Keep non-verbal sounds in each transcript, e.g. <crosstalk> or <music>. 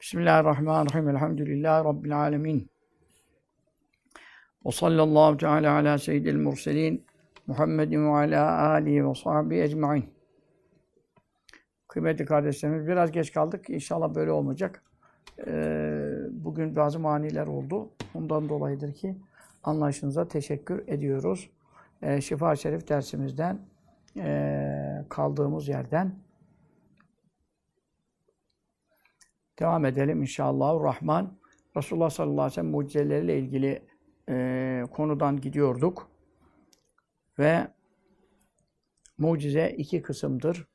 Bismillahirrahmanirrahim. Elhamdülillahi Rabbil alemin. Ve sallallahu teala ala seyyidil murselin Muhammedin ve ala alihi ve sahbihi ecmain. Kıymetli kardeşlerimiz biraz geç kaldık. İnşallah böyle olmayacak. Ee, bugün bazı maniler oldu. Ondan dolayıdır ki anlayışınıza teşekkür ediyoruz. Ee, Şifa Şerif dersimizden ee, kaldığımız yerden devam edelim inşallah. Rahman Resulullah sallallahu aleyhi ve sellem mucizeleriyle ilgili e, konudan gidiyorduk. Ve mucize iki kısımdır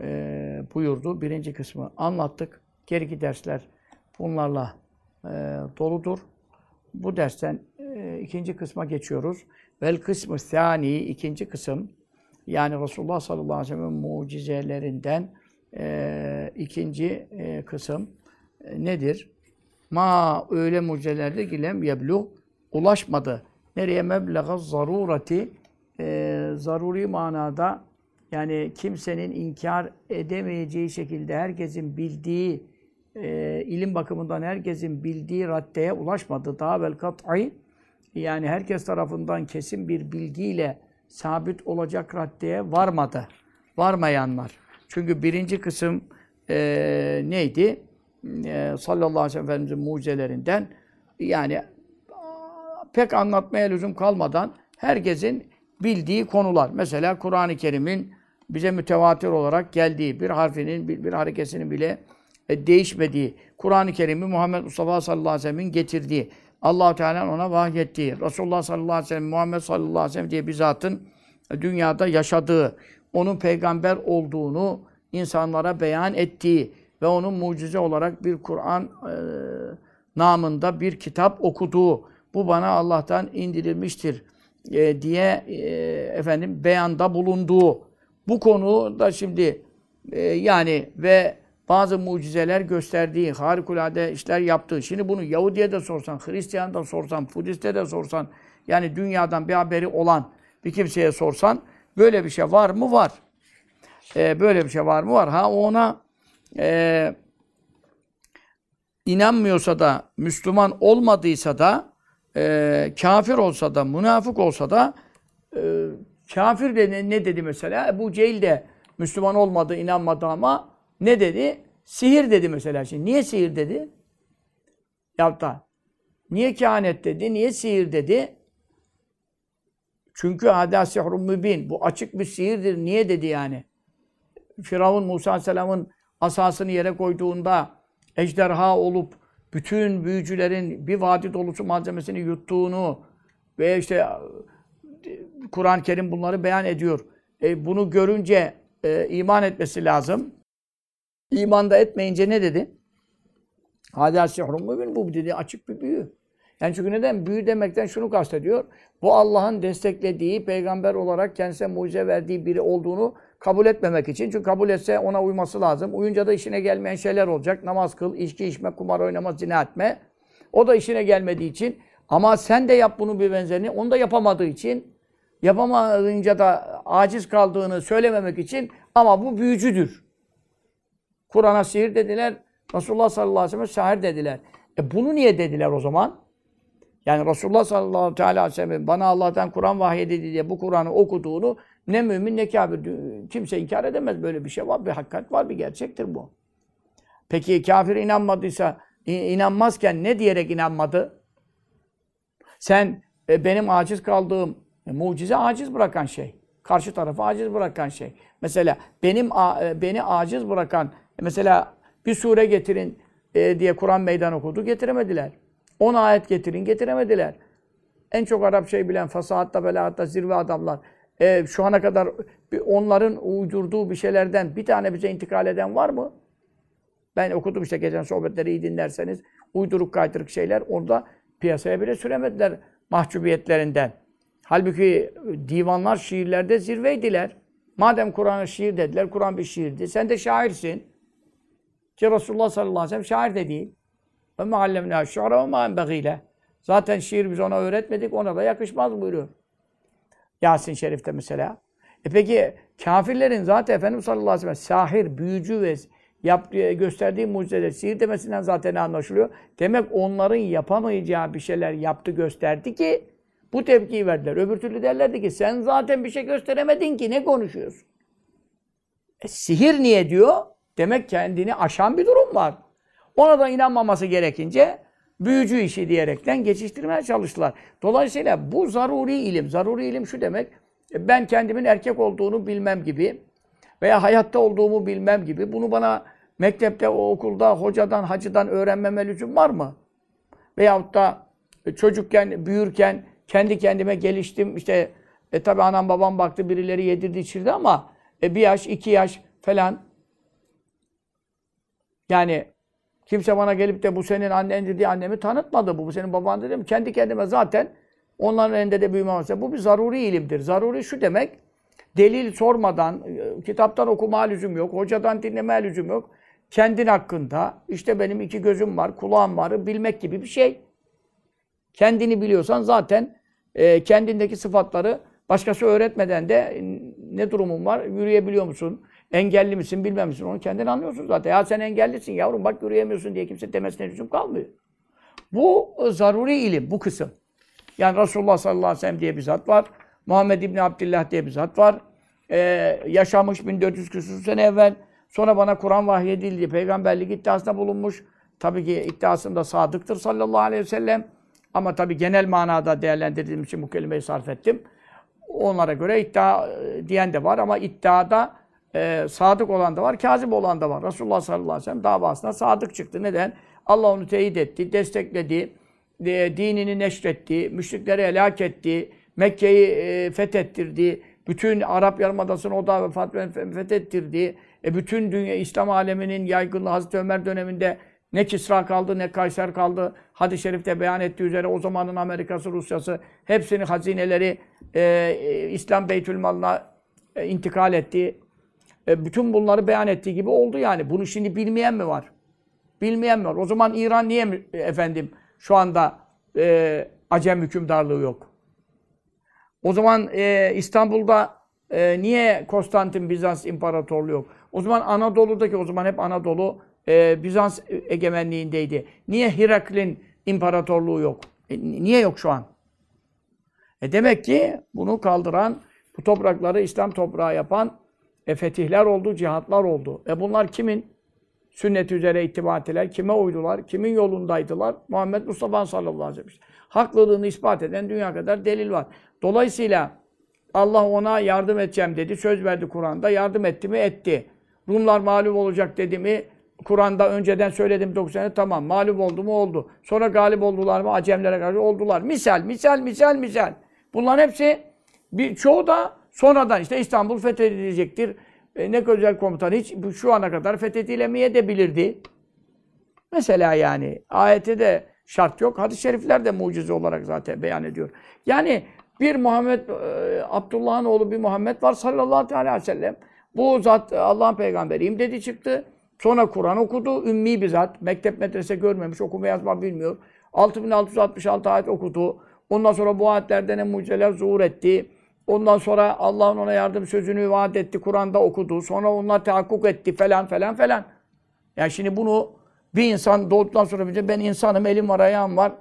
e, buyurdu. Birinci kısmı anlattık. Geriki dersler bunlarla e, doludur. Bu dersten e, ikinci kısma geçiyoruz. Vel kısmı sani ikinci kısım yani Resulullah sallallahu aleyhi ve sellem mucizelerinden e, ikinci e, kısım nedir? Ma öyle mucizelerdir ki lem yeblu ulaşmadı. Nereye meblaga zarurati e, zaruri manada yani kimsenin inkar edemeyeceği şekilde herkesin bildiği e, ilim bakımından herkesin bildiği raddeye ulaşmadı. Daha vel kat'i yani herkes tarafından kesin bir bilgiyle sabit olacak raddeye varmadı. Varmayanlar. Çünkü birinci kısım e, neydi? E, sallallahu aleyhi ve sellem Efendimizin mucizelerinden yani pek anlatmaya lüzum kalmadan herkesin bildiği konular. Mesela Kur'an-ı Kerim'in bize mütevatir olarak geldiği, bir harfinin, bir, bir harekesinin bile e, değişmediği, Kur'an-ı Kerim'i Muhammed Mustafa sallallahu aleyhi ve sellem'in getirdiği, allah Teala ona vahyettiği, Resulullah sallallahu aleyhi ve sellem, Muhammed sallallahu aleyhi ve sellem diye bir zatın dünyada yaşadığı, onun peygamber olduğunu insanlara beyan ettiği ve onun mucize olarak bir Kur'an e, namında bir kitap okuduğu, bu bana Allah'tan indirilmiştir e, diye e, efendim beyanda bulunduğu bu konu da şimdi e, yani ve bazı mucizeler gösterdiği, harikulade işler yaptığı. Şimdi bunu Yahudi'ye de sorsan, Hristiyan'a da sorsan, Budist'e de sorsan, yani dünyadan bir haberi olan bir kimseye sorsan, böyle bir şey var mı? Var. E, böyle bir şey var mı? Var. Ha ona e, inanmıyorsa da, Müslüman olmadıysa da, e, kafir olsa da, münafık olsa da, e, kafir de ne, ne dedi mesela? Ebu Cehil de Müslüman olmadı, inanmadı ama ne dedi? Sihir dedi mesela. Şimdi niye sihir dedi? Ya da niye kehanet dedi? Niye sihir dedi? Çünkü hâdâ sihrun mübin. Bu açık bir sihirdir. Niye dedi yani? Firavun Musa Aleyhisselam'ın asasını yere koyduğunda ejderha olup bütün büyücülerin bir vadi dolusu malzemesini yuttuğunu ve işte Kur'an-ı Kerim bunları beyan ediyor. E, bunu görünce e, iman etmesi lazım. İman da etmeyince ne dedi? Hâdâ sihrun mübin. Bu dedi açık bir büyü. Yani çünkü neden? Büyü demekten şunu kastediyor. Bu Allah'ın desteklediği, peygamber olarak kendisine mucize verdiği biri olduğunu kabul etmemek için. Çünkü kabul etse ona uyması lazım. Uyunca da işine gelmeyen şeyler olacak. Namaz kıl, içki içme, kumar oynama, zina etme. O da işine gelmediği için. Ama sen de yap bunu bir benzerini. Onu da yapamadığı için. Yapamayınca da aciz kaldığını söylememek için. Ama bu büyücüdür. Kur'an'a sihir dediler. Resulullah sallallahu aleyhi ve sellem şair dediler. E bunu niye dediler o zaman? Yani Resulullah sallallahu aleyhi ve sellem bana Allah'tan Kur'an vahyedildi diye bu Kur'an'ı okuduğunu ne mümin ne kafir kimse inkar edemez. Böyle bir şey var, bir hakikat var, bir gerçektir bu. Peki kafir inanmadıysa, inanmazken ne diyerek inanmadı? Sen e, benim aciz kaldığım, e, mucize aciz bırakan şey. Karşı tarafı aciz bırakan şey. Mesela benim e, beni aciz bırakan, mesela bir sure getirin diye Kur'an meydan okudu, getiremediler. 10 ayet getirin, getiremediler. En çok Arap şey bilen, fasahatta, belahatta zirve adamlar. E, şu ana kadar onların uydurduğu bir şeylerden bir tane bize intikal eden var mı? Ben okudum işte geçen sohbetleri iyi dinlerseniz. Uyduruk kaydırık şeyler orada piyasaya bile süremediler mahcubiyetlerinden. Halbuki divanlar şiirlerde zirveydiler. Madem Kur'an'a şiir dediler, Kur'an bir şiirdi. Sen de şairsin. Ki Resulullah sallallahu aleyhi ve sellem şair de değil. Ve meallemnâ şu'ra ve enbegîle. Zaten şiir biz ona öğretmedik, ona da yakışmaz buyuruyor. Yasin Şerif'te mesela. E peki kafirlerin zaten Efendimiz sallallahu aleyhi ve sellem sahir, büyücü ve yaptığı, gösterdiği mucizeler sihir demesinden zaten anlaşılıyor. Demek onların yapamayacağı bir şeyler yaptı gösterdi ki bu tepkiyi verdiler. Öbür türlü derlerdi ki sen zaten bir şey gösteremedin ki ne konuşuyorsun? E, sihir niye diyor? Demek kendini aşan bir durum var. Ona da inanmaması gerekince büyücü işi diyerekten geçiştirmeye çalıştılar. Dolayısıyla bu zaruri ilim. Zaruri ilim şu demek. e, Ben kendimin erkek olduğunu bilmem gibi veya hayatta olduğumu bilmem gibi bunu bana mektepte, o okulda, hocadan, hacıdan öğrenmeme lüzum var mı? Veyahut da e, çocukken, büyürken kendi kendime geliştim. İşte e, tabi anam babam baktı birileri yedirdi içirdi ama e, bir yaş, iki yaş falan yani kimse bana gelip de bu senin annendir diye annemi tanıtmadı. Bu, bu senin baban dedim. Kendi kendime zaten onların elinde de büyümem. Bu bir zaruri ilimdir. Zaruri şu demek, delil sormadan, e, kitaptan okuma lüzum yok, hocadan dinleme lüzum yok. Kendin hakkında, işte benim iki gözüm var, kulağım var, bilmek gibi bir şey. Kendini biliyorsan zaten e, kendindeki sıfatları başkası öğretmeden de ne durumun var, yürüyebiliyor musun, engelli misin, bilmem onu kendin anlıyorsun zaten. Ya sen engellisin yavrum, bak yürüyemiyorsun diye kimse demesine lüzum kalmıyor. Bu e, zaruri ilim, bu kısım. Yani Resulullah sallallahu aleyhi ve sellem diye bir zat var. Muhammed İbni Abdillah diye bir zat var. Ee, yaşamış 1400 küsur sene evvel. Sonra bana Kur'an vahyedildi. Peygamberlik iddiasında bulunmuş. Tabii ki iddiasında sadıktır sallallahu aleyhi ve sellem. Ama tabii genel manada değerlendirdiğim için bu kelimeyi sarf ettim. Onlara göre iddia e, diyen de var ama iddiada e, sadık olan da var, kazip olan da var. Resulullah sallallahu aleyhi ve sellem davasına sadık çıktı. Neden? Allah onu teyit etti, destekledi, e, dinini neşretti, müşrikleri helak etti, Mekke'yi e, fethettirdi, bütün Arap Yarımadası'nı o da fethettirdi. E, bütün dünya İslam aleminin yaygınlığı Hazreti Ömer döneminde ne Kisra kaldı ne Kayser kaldı. Hadis-i şerifte beyan ettiği üzere o zamanın Amerika'sı, Rusya'sı hepsinin hazineleri e, e, İslam Beytülmal'ına e, intikal etti. E, bütün bunları beyan ettiği gibi oldu yani. Bunu şimdi bilmeyen mi var? Bilmeyen mi var? O zaman İran niye mi- e, efendim şu anda e, Acem hükümdarlığı yok? O zaman e, İstanbul'da e, niye Konstantin Bizans İmparatorluğu yok? O zaman Anadolu'daki, o zaman hep Anadolu e, Bizans egemenliğindeydi. Niye Hiraklin İmparatorluğu yok? E, niye yok şu an? E demek ki bunu kaldıran, bu toprakları İslam toprağı yapan e, fetihler oldu, cihatlar oldu. E bunlar kimin? Sünnet üzere ittiba ettiler. Kime uydular? Kimin yolundaydılar? Muhammed Mustafa sallallahu aleyhi ve sellem. Haklılığını ispat eden dünya kadar delil var. Dolayısıyla Allah ona yardım edeceğim dedi. Söz verdi Kur'an'da. Yardım etti mi? Etti. Rumlar mağlup olacak dedi mi? Kur'an'da önceden söyledim 9 sene tamam. Mağlup oldu mu? Oldu. Sonra galip oldular mı? Acemlere karşı oldular. Misal, misal, misal, misal. Bunların hepsi bir çoğu da sonradan işte İstanbul fethedilecektir. E, ne güzel komutan hiç bu- şu ana kadar fethedilemeye de bilirdi. Mesela yani ayette de şart yok. Hadis-i şerifler de mucize olarak zaten beyan ediyor. Yani bir Muhammed, e, Abdullah'ın oğlu bir Muhammed var sallallahu aleyhi ve sellem. Bu zat e, Allah'ın peygamberiyim dedi çıktı. Sonra Kur'an okudu. Ümmi bir zat. Mektep medrese görmemiş. Okuma yazma bilmiyor. 6666 ayet okudu. Ondan sonra bu ayetlerde mucizeler zuhur etti. Ondan sonra Allah'ın ona yardım sözünü vaat etti. Kur'an'da okudu. Sonra onlar tahakkuk etti falan falan falan. Yani şimdi bunu bir insan doğduktan sonra bize ben insanım, elim var, ayağım var,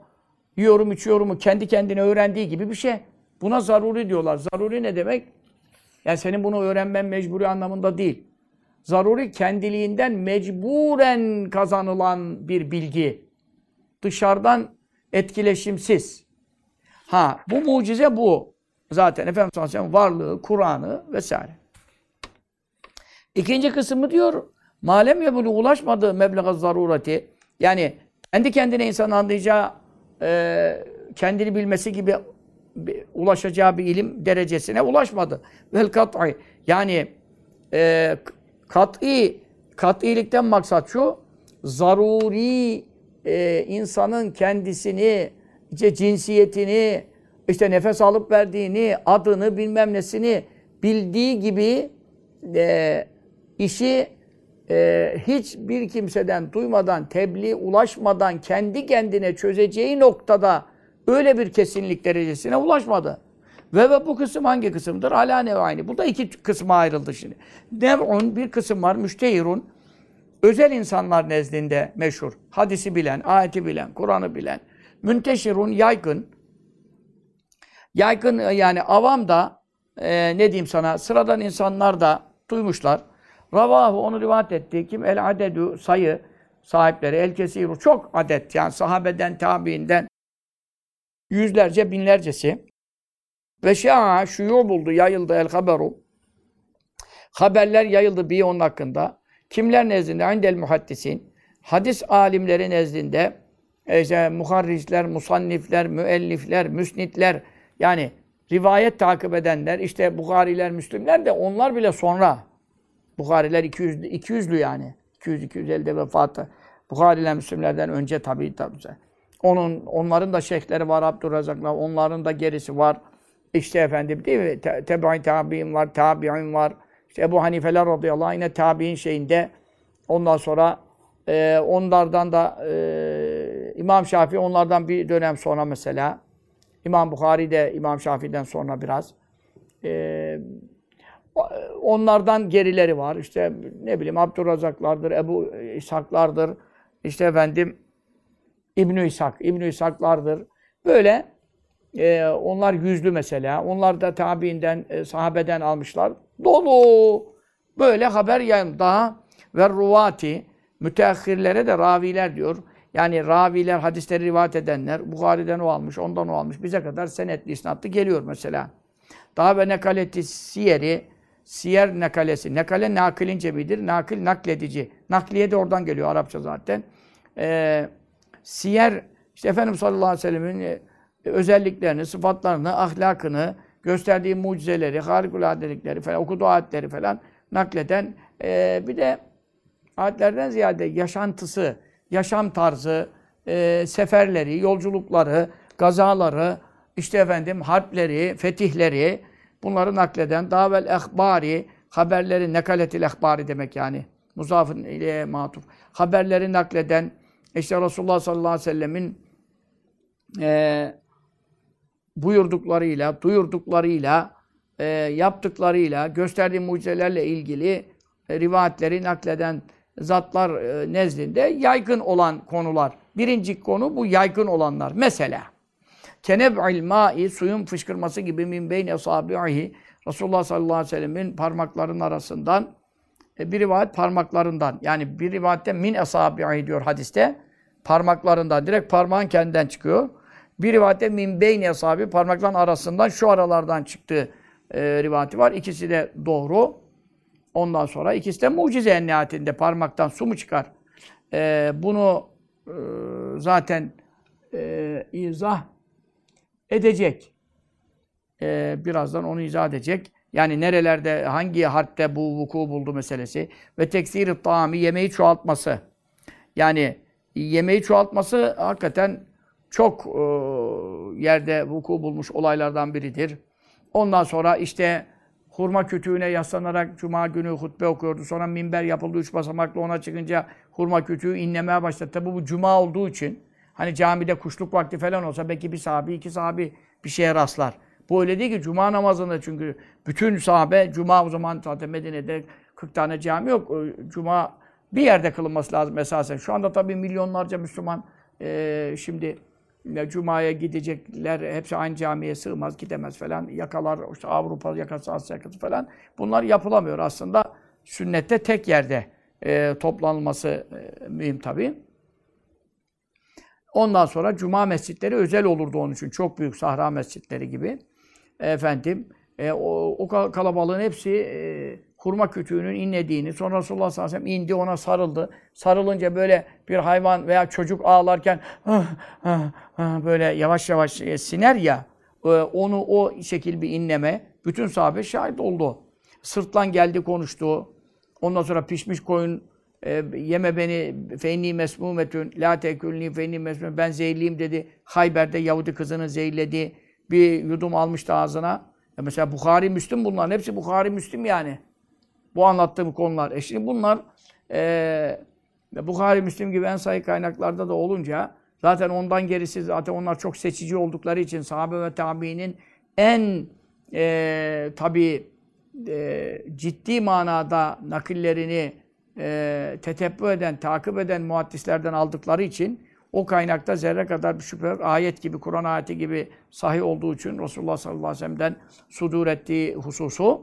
yiyorum, içiyorum, kendi kendine öğrendiği gibi bir şey. Buna zaruri diyorlar. Zaruri ne demek? Yani senin bunu öğrenmen mecburi anlamında değil. Zaruri kendiliğinden mecburen kazanılan bir bilgi. Dışarıdan etkileşimsiz. Ha bu mucize bu. Zaten Efendimiz sallallahu aleyhi ve sellem varlığı, Kur'an'ı vesaire. İkinci kısmı diyor, malem yebulu ulaşmadığı meblağa zarureti, yani kendi kendine insan anlayacağı, e, kendini bilmesi gibi bir- ulaşacağı bir ilim derecesine ulaşmadı. Vel kat'i, yani e, kat'i, kat'ilikten maksat şu, zaruri e, insanın kendisini, işte cinsiyetini, işte nefes alıp verdiğini, adını, bilmem nesini bildiği gibi e, işi e, hiçbir kimseden duymadan, tebliğ ulaşmadan kendi kendine çözeceği noktada öyle bir kesinlik derecesine ulaşmadı. Ve, ve bu kısım hangi kısımdır? Ala nev'ayni. Bu da iki kısma ayrıldı şimdi. Nev'un bir kısım var, müştehirun. özel insanlar nezdinde meşhur. Hadisi bilen, ayeti bilen, Kur'an'ı bilen. Münteşirun yaygın. Yaygın e, yani avam da e, ne diyeyim sana sıradan insanlar da duymuşlar. Ravahu onu rivayet etti. Kim? El adedü sayı sahipleri. El kesiru çok adet. Yani sahabeden tabiinden yüzlerce binlercesi. Ve şaa şuyu buldu yayıldı el haberu. Haberler yayıldı bir onun hakkında. Kimler nezdinde? İndel muhaddisin. Hadis alimleri nezdinde e, işte muharrisler, musannifler, müellifler, müsnitler yani rivayet takip edenler işte Bukhariler, Müslimler de onlar bile sonra Bukhariler 200 200'lü yani. 200 250'de vefatı. Bukhariler Müslimlerden önce tabii tabii. Onun onların da şeyhleri var Abdurrazaklar. Onların da gerisi var. İşte efendim değil mi? Te, Teba'i tabi'in var, tabi'in var. İşte Ebu Hanifeler radıyallahu anh yine tabi'in şeyinde. Ondan sonra e, onlardan da e, İmam Şafii onlardan bir dönem sonra mesela. İmam Bukhari de İmam Şafii'den sonra biraz. E, onlardan gerileri var. İşte ne bileyim Abdurrazaklardır, Ebu İshaklardır. İşte efendim İbn İshak, İbn İshaklardır. Böyle e, onlar yüzlü mesela. Onlar da tabiinden, e, sahabeden almışlar. Dolu. Böyle haber yayın. Daha ve ruvati müteahhirlere de raviler diyor. Yani raviler, hadisleri rivayet edenler, Bukhari'den o almış, ondan o almış. Bize kadar senetli, isnatlı geliyor mesela. Daha ve nekaleti siyeri, siyer nekalesi. Nekale nakilin cebidir, nakil nakledici. Nakliye de oradan geliyor Arapça zaten. Ee, siyer, işte Efendimiz sallallahu aleyhi ve sellem'in e, özelliklerini, sıfatlarını, ahlakını, gösterdiği mucizeleri, harikuladelikleri falan, okuduğu ayetleri falan nakleden e, bir de ayetlerden ziyade yaşantısı, yaşam tarzı, e, seferleri, yolculukları, gazaları, işte efendim harpleri, fetihleri bunları nakleden davel ehbari haberleri nekaletil ehbari demek yani. Muzafın ile matuf. Haberleri nakleden işte Resulullah sallallahu aleyhi ve sellemin e, buyurduklarıyla, duyurduklarıyla, e, yaptıklarıyla, gösterdiği mucizelerle ilgili e, rivayetleri nakleden zatlar e, nezdinde yaygın olan konular. Birinci konu bu yaygın olanlar. Mesela keneb'il ma'i suyun fışkırması gibi min beyne esabi'ihi Resulullah sallallahu aleyhi ve sellemin parmaklarının arasından e, bir rivayet parmaklarından yani bir rivayette min esabi'i diyor hadiste parmaklarından direkt parmağın kendinden çıkıyor. Bir rivayette min beyne esabi parmakların arasından şu aralardan çıktığı e, rivayeti var. İkisi de doğru. Ondan sonra ikisi de mucize en parmaktan su mu çıkar? E, bunu e, zaten e, izah edecek. E, birazdan onu izah edecek. Yani nerelerde, hangi harpte bu vuku buldu meselesi. Ve teksir-i taami, yemeği çoğaltması. Yani yemeği çoğaltması hakikaten çok e, yerde vuku bulmuş olaylardan biridir. Ondan sonra işte hurma kütüğüne yaslanarak cuma günü hutbe okuyordu. Sonra minber yapıldı üç basamaklı ona çıkınca hurma kütüğü inlemeye başladı. Tabi bu cuma olduğu için hani camide kuşluk vakti falan olsa belki bir sahabi, iki sahabi bir şeye rastlar. Bu öyle değil ki cuma namazında çünkü bütün sahabe cuma o zaman zaten Medine'de 40 tane cami yok. Cuma bir yerde kılınması lazım esasen. Şu anda tabii milyonlarca Müslüman e, şimdi Cuma'ya gidecekler, hepsi aynı camiye sığmaz, gidemez falan. Yakalar, işte Avrupa yakası, Asya yakası falan. Bunlar yapılamıyor aslında. Sünnette tek yerde e, toplanılması e, mühim tabii. Ondan sonra cuma mescitleri özel olurdu onun için. Çok büyük sahra mescitleri gibi. Efendim, e, o, o kalabalığın hepsi e, hurma kütüğünün inlediğini, sonra Resulullah sallallahu aleyhi ve sellem indi ona sarıldı. Sarılınca böyle bir hayvan veya çocuk ağlarken böyle yavaş yavaş e, siner ya, e, onu o şekil bir inleme, bütün sahabe şahit oldu. Sırtlan geldi konuştu. Ondan sonra pişmiş koyun e, yeme beni feyni mesmumetün la tekülni feyni mesmumetün ben zehirliyim dedi. Hayber'de Yahudi kızını zehirledi. Bir yudum almıştı ağzına. E mesela Bukhari, Müslim bunların hepsi Bukhari, Müslim yani. Bu anlattığım konular. E şimdi bunlar e, Bukhari, Müslim gibi en sayı kaynaklarda da olunca zaten ondan gerisi zaten onlar çok seçici oldukları için sahabe ve tabiinin en e, tabi e, ciddi manada nakillerini e, tetebbü eden, takip eden muhaddislerden aldıkları için o kaynakta zerre kadar bir şüphe yok. Ayet gibi, Kur'an ayeti gibi sahih olduğu için Resulullah sallallahu aleyhi ve sellem'den sudur ettiği hususu.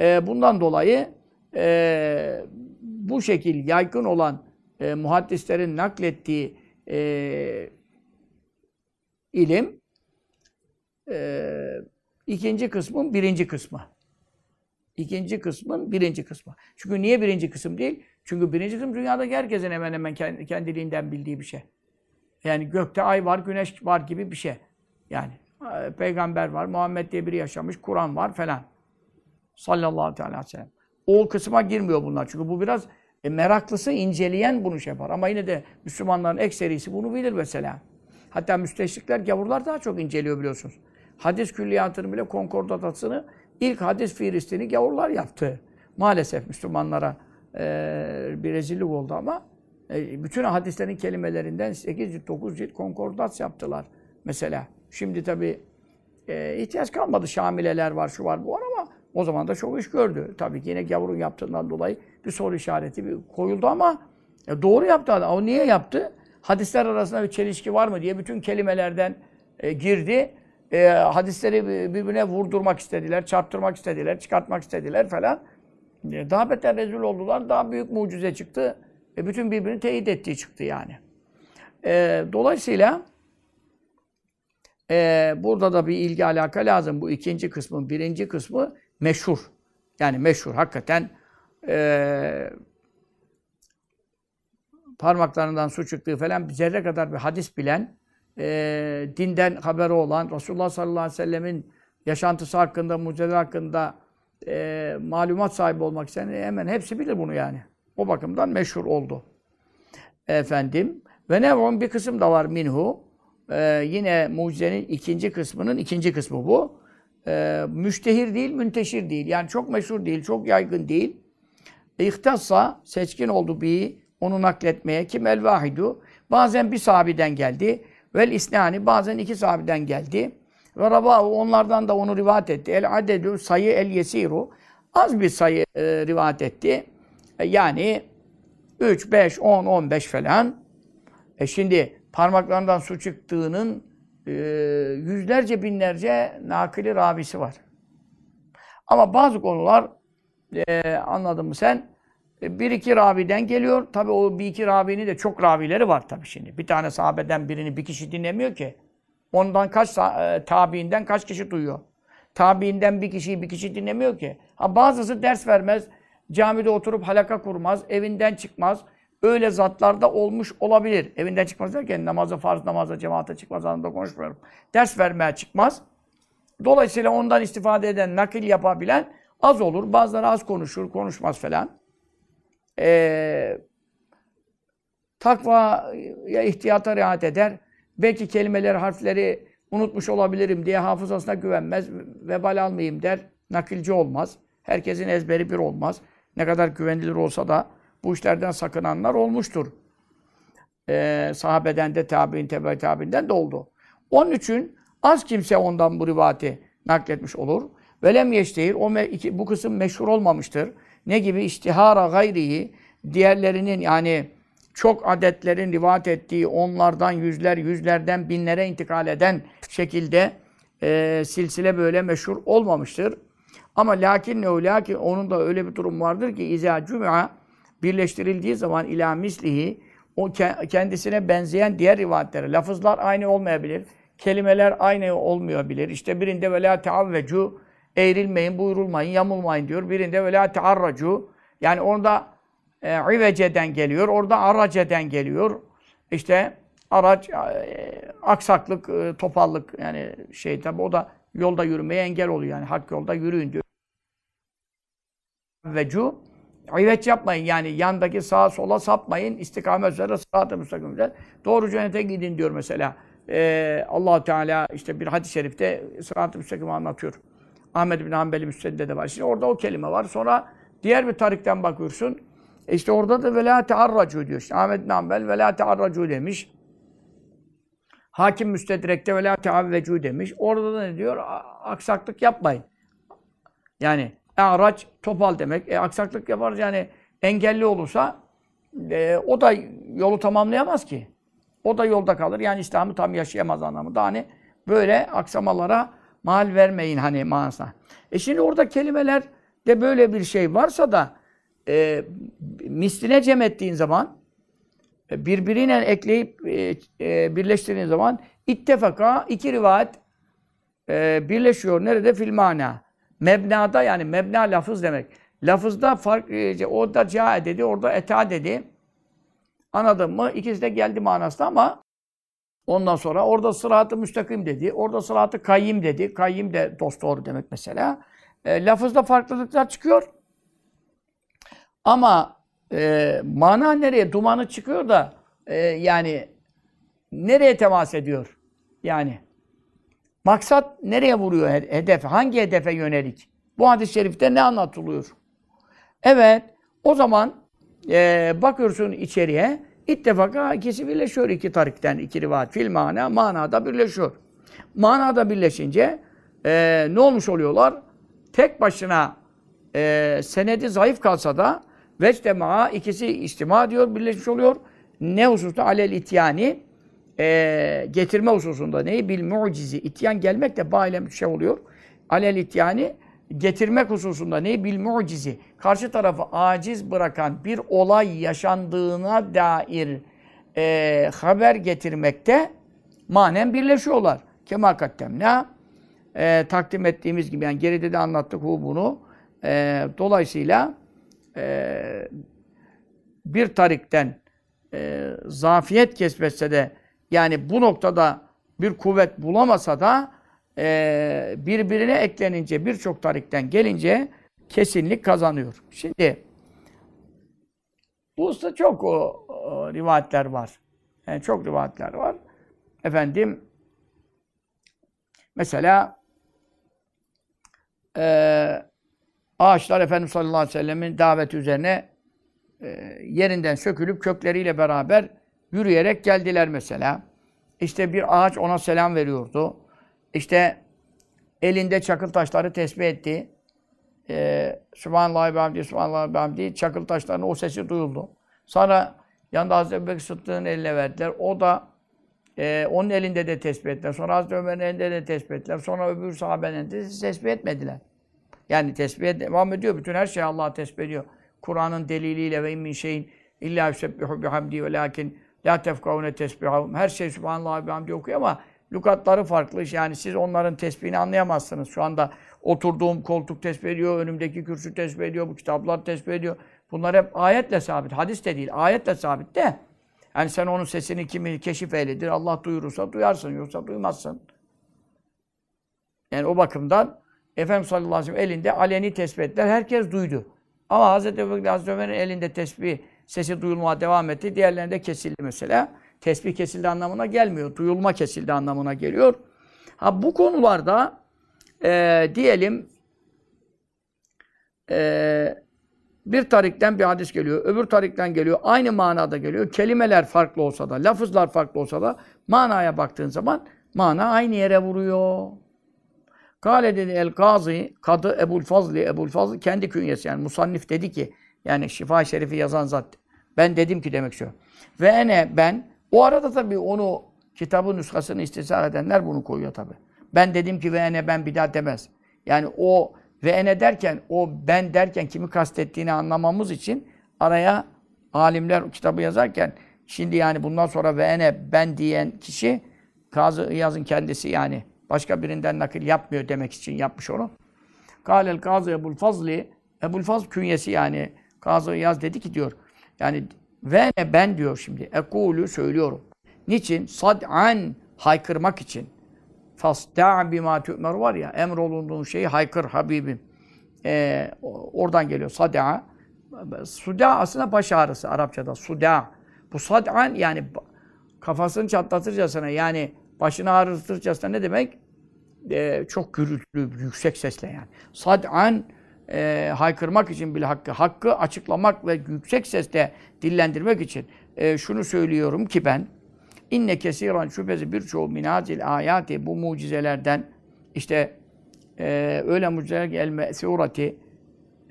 E, bundan dolayı e, bu şekil yaygın olan e, muhaddislerin naklettiği e, ilim e, ikinci kısmın birinci kısmı. İkinci kısmın birinci kısmı. Çünkü niye birinci kısım değil? Çünkü birinci kısım dünyadaki herkesin hemen hemen kend- kendiliğinden bildiği bir şey. Yani gökte ay var, güneş var gibi bir şey. Yani e, peygamber var, Muhammed diye biri yaşamış, Kur'an var falan. Sallallahu aleyhi ve sellem. O kısma girmiyor bunlar. Çünkü bu biraz e, meraklısı, inceleyen bunu şey yapar. Ama yine de Müslümanların ekserisi bunu bilir mesela. Hatta müsteşrikler, gavurlar daha çok inceliyor biliyorsunuz. Hadis külliyatını bile konkordatasını ilk hadis fihristini gavurlar yaptı. Maalesef Müslümanlara e, bir rezillik oldu ama e, bütün hadislerin kelimelerinden 8 cilt, 9 cilt konkordat yaptılar mesela. Şimdi tabi e, ihtiyaç kalmadı. Şamileler var, şu var, bu var ama o zaman da çok iş gördü. Tabii ki yine gavurun yaptığından dolayı bir soru işareti bir koyuldu ama e, doğru yaptı adam. O niye yaptı? Hadisler arasında bir çelişki var mı diye bütün kelimelerden e, girdi. E, hadisleri birbirine vurdurmak istediler, çarptırmak istediler, çıkartmak istediler falan. E, daha beter rezil oldular. Daha büyük mucize çıktı. E, bütün birbirini teyit ettiği çıktı yani. E, dolayısıyla e, burada da bir ilgi alaka lazım. Bu ikinci kısmın birinci kısmı meşhur. Yani meşhur. Hakikaten e, parmaklarından su çıktığı falan zerre kadar bir hadis bilen, e, dinden haberi olan, Resulullah sallallahu aleyhi ve sellemin yaşantısı hakkında, mucizeler hakkında e, malumat sahibi olmak isteyen hemen hepsi bilir bunu yani. O bakımdan meşhur oldu. Efendim. Ve nev'un bir kısım da var minhu. Ee, yine mucizenin ikinci kısmının ikinci kısmı bu. Ee, müştehir değil, münteşir değil. Yani çok meşhur değil, çok yaygın değil. İhtassa, seçkin oldu bir, onu nakletmeye. Kim el vahidu. Bazen bir sahabiden geldi. Vel isnani, bazen iki sahabeden geldi. Ve rabahu, onlardan da onu rivayet etti. El adedü, sayı el yesiru. Az bir sayı e, rivayet etti. E, yani 3, 5, 10, 15 falan. E şimdi parmaklarından su çıktığının e, yüzlerce binlerce nakili rabisi var. Ama bazı konular e, anladın mı sen? E, bir iki raviden geliyor. Tabi o bir iki ravinin de çok ravileri var tabi şimdi. Bir tane sahabeden birini bir kişi dinlemiyor ki. Ondan kaç e, tabiinden kaç kişi duyuyor? Tabiinden bir kişiyi bir kişi dinlemiyor ki. Ha bazısı ders vermez, camide oturup halaka kurmaz, evinden çıkmaz. Öyle zatlar da olmuş olabilir. Evinden çıkmaz derken namaza, farz namaza, cemaate çıkmaz anlamda konuşmuyorum. Ders vermeye çıkmaz. Dolayısıyla ondan istifade eden, nakil yapabilen az olur. Bazıları az konuşur, konuşmaz falan. Ee, takvaya ihtiyata riayet eder. Belki kelimeleri, harfleri unutmuş olabilirim diye hafızasına güvenmez. Vebal almayayım der. Nakilci olmaz. Herkesin ezberi bir olmaz. Ne kadar güvenilir olsa da bu işlerden sakınanlar olmuştur. Ee, sahabeden de tabi'in, tebe tabi'inden de oldu. Onun için az kimse ondan bu rivati nakletmiş olur. Velem yeştehir, o iki, bu kısım meşhur olmamıştır. Ne gibi? İstihara gayrihi, diğerlerinin yani çok adetlerin rivayet ettiği, onlardan yüzler, yüzlerden binlere intikal eden şekilde e, silsile böyle meşhur olmamıştır. Ama lakin ne lakin onun da öyle bir durum vardır ki izâ cüm'a birleştirildiği zaman ila mislihi o kendisine benzeyen diğer rivayetlere lafızlar aynı olmayabilir. Kelimeler aynı olmayabilir. İşte birinde ve la teavvecu eğrilmeyin, buyurulmayın, yamulmayın diyor. Birinde ve la tearracu yani orada e, iveceden geliyor, orada araceden geliyor. İşte araç, e, aksaklık, e, topallık yani şey tabi o da yolda yürümeye engel oluyor yani hak yolda yürüyün diyor. Vecu İveç yapmayın yani yandaki sağa sola sapmayın. istikamet üzere sırat-ı müstakim üzere. Doğru cennete gidin diyor mesela. Ee, allah Teala işte bir hadis-i şerifte sırat-ı müstakimi anlatıyor. Ahmed bin Hanbeli Müsned'de de var. Şimdi orada o kelime var. Sonra diğer bir tarikten bakıyorsun. E işte orada da velâ tearracu diyor. İşte Ahmed bin Hanbel velâ tearracu demiş. Hakim Müstedrek'te velâ teavvecu demiş. Orada da ne diyor? Aksaklık yapmayın. Yani araç topal demek. E, aksaklık yaparız yani engelli olursa e, o da yolu tamamlayamaz ki. O da yolda kalır. Yani İslam'ı tam yaşayamaz anlamında. Hani böyle aksamalara mal vermeyin hani manasına. E şimdi orada kelimeler de böyle bir şey varsa da e, misline cem ettiğin zaman e, birbirine ekleyip e, e, birleştirdiğin zaman ittefaka iki rivayet e, birleşiyor. Nerede? Fil mana. Mebnada yani mebna lafız demek. Lafızda fark, e, orada ca dedi, orada eta dedi. Anladın mı? İkisi de geldi manasında ama ondan sonra orada sıratı müstakim dedi, orada sıratı kayyim dedi. Kayyim de dost doğru demek mesela. E, lafızda farklılıklar çıkıyor. Ama e, mana nereye? Dumanı çıkıyor da e, yani nereye temas ediyor? Yani maksat nereye vuruyor hedef? Hangi hedefe yönelik? Bu hadis-i şerifte ne anlatılıyor? Evet, o zaman e, bakıyorsun içeriye, ittifaka ikisi birleşiyor iki tarikten, iki rivayet. Fil mana, manada birleşiyor. Manada birleşince e, ne olmuş oluyorlar? Tek başına e, senedi zayıf kalsa da vecdema ikisi istima diyor, birleşmiş oluyor. Ne hususta? Alel ityani e, getirme hususunda neyi? Bil mucizi. İtyan gelmek de bağile şey oluyor. Alel ityani getirmek hususunda neyi? Bil mucizi. Karşı tarafı aciz bırakan bir olay yaşandığına dair e, haber getirmekte manen birleşiyorlar. Kema kattemna e, takdim ettiğimiz gibi yani geride de anlattık bu bunu. E, dolayısıyla e, bir tarikten e, zafiyet kesmetse de yani bu noktada bir kuvvet bulamasa da e, birbirine eklenince birçok tarikten gelince kesinlik kazanıyor. Şimdi bu usta çok o, o, rivayetler var. Yani çok rivayetler var. Efendim mesela e, ağaçlar Efendimiz sallallahu aleyhi ve sellemin daveti üzerine e, yerinden sökülüp kökleriyle beraber yürüyerek geldiler mesela. İşte bir ağaç ona selam veriyordu. İşte elinde çakıl taşları tesbih etti. Ee, Sübhanallah ve hamdi, Sübhanallah ve hamdi. Çakıl taşlarının o sesi duyuldu. Sonra yanında Hazreti Ebubekir Sıddık'ın eline verdiler. O da e, onun elinde de tesbih ettiler. Sonra Hazreti Ömer'in elinde de tesbih ettiler. Sonra öbür sahabenin de tesbih etmediler. Yani tesbih devam ediyor. Bütün her şey Allah'a tesbih ediyor. Kur'an'ın deliliyle ve min şeyin illa yusebbihu bihamdi ve lakin la tefkavune tesbihahum. Her şey Sübhanallah ve hamdi okuyor ama lukatları farklı. Yani siz onların tesbihini anlayamazsınız. Şu anda oturduğum koltuk tesbih ediyor, önümdeki kürsü tesbih ediyor, bu kitaplar tesbih ediyor. Bunlar hep ayetle sabit. Hadis de değil, ayetle sabit de. Yani sen onun sesini kimi keşif eyledir, Allah duyurursa duyarsın, yoksa duymazsın. Yani o bakımdan Efendimiz sallallahu aleyhi ve sellem elinde aleni tesbih ettiler. Herkes duydu. Ama Hz. Hazreti Ömer'in elinde tesbih sesi duyulmaya devam etti. Diğerlerinde kesildi mesela. Tesbih kesildi anlamına gelmiyor. Duyulma kesildi anlamına geliyor. Ha bu konularda e, diyelim e, bir tarikten bir hadis geliyor, öbür tarikten geliyor, aynı manada geliyor. Kelimeler farklı olsa da, lafızlar farklı olsa da manaya baktığın zaman mana aynı yere vuruyor. Kale dedi el gazi, kadı Ebul Fazli, Ebul Fazli kendi künyesi yani musannif dedi ki yani Şifa Şerifi yazan zat. Ben dedim ki demek istiyor. Ve ene ben o arada tabii onu kitabın nüshasını istisar edenler bunu koyuyor tabii. Ben dedim ki ve ene ben bir daha demez. Yani o ve ene derken o ben derken kimi kastettiğini anlamamız için araya alimler kitabı yazarken şimdi yani bundan sonra ve ene ben diyen kişi Kazı yazın kendisi yani başka birinden nakil yapmıyor demek için yapmış onu. Kâlel Kazı Ebul Fazli Ebul Fazl künyesi yani Kazı Yaz dedi ki diyor yani ve ne ben diyor şimdi. Ekulu söylüyorum. Niçin? Sad'an haykırmak için. Fasda' bima tu'mer var ya emrolunduğun şeyi haykır Habibim. Ee, oradan geliyor. Sad'a. Suda aslında baş ağrısı Arapçada. Suda. Bu sad'an yani kafasını çatlatırcasına yani başını ağrıtırcasına ne demek? Ee, çok gürültülü, yüksek sesle yani. Sad'an e, haykırmak için bile hakkı, hakkı açıklamak ve yüksek sesle dillendirmek için e, şunu söylüyorum ki ben inne kesiran şüphesi birçoğu minazil ayati bu mucizelerden işte e, öyle mucizeler ki el me'surati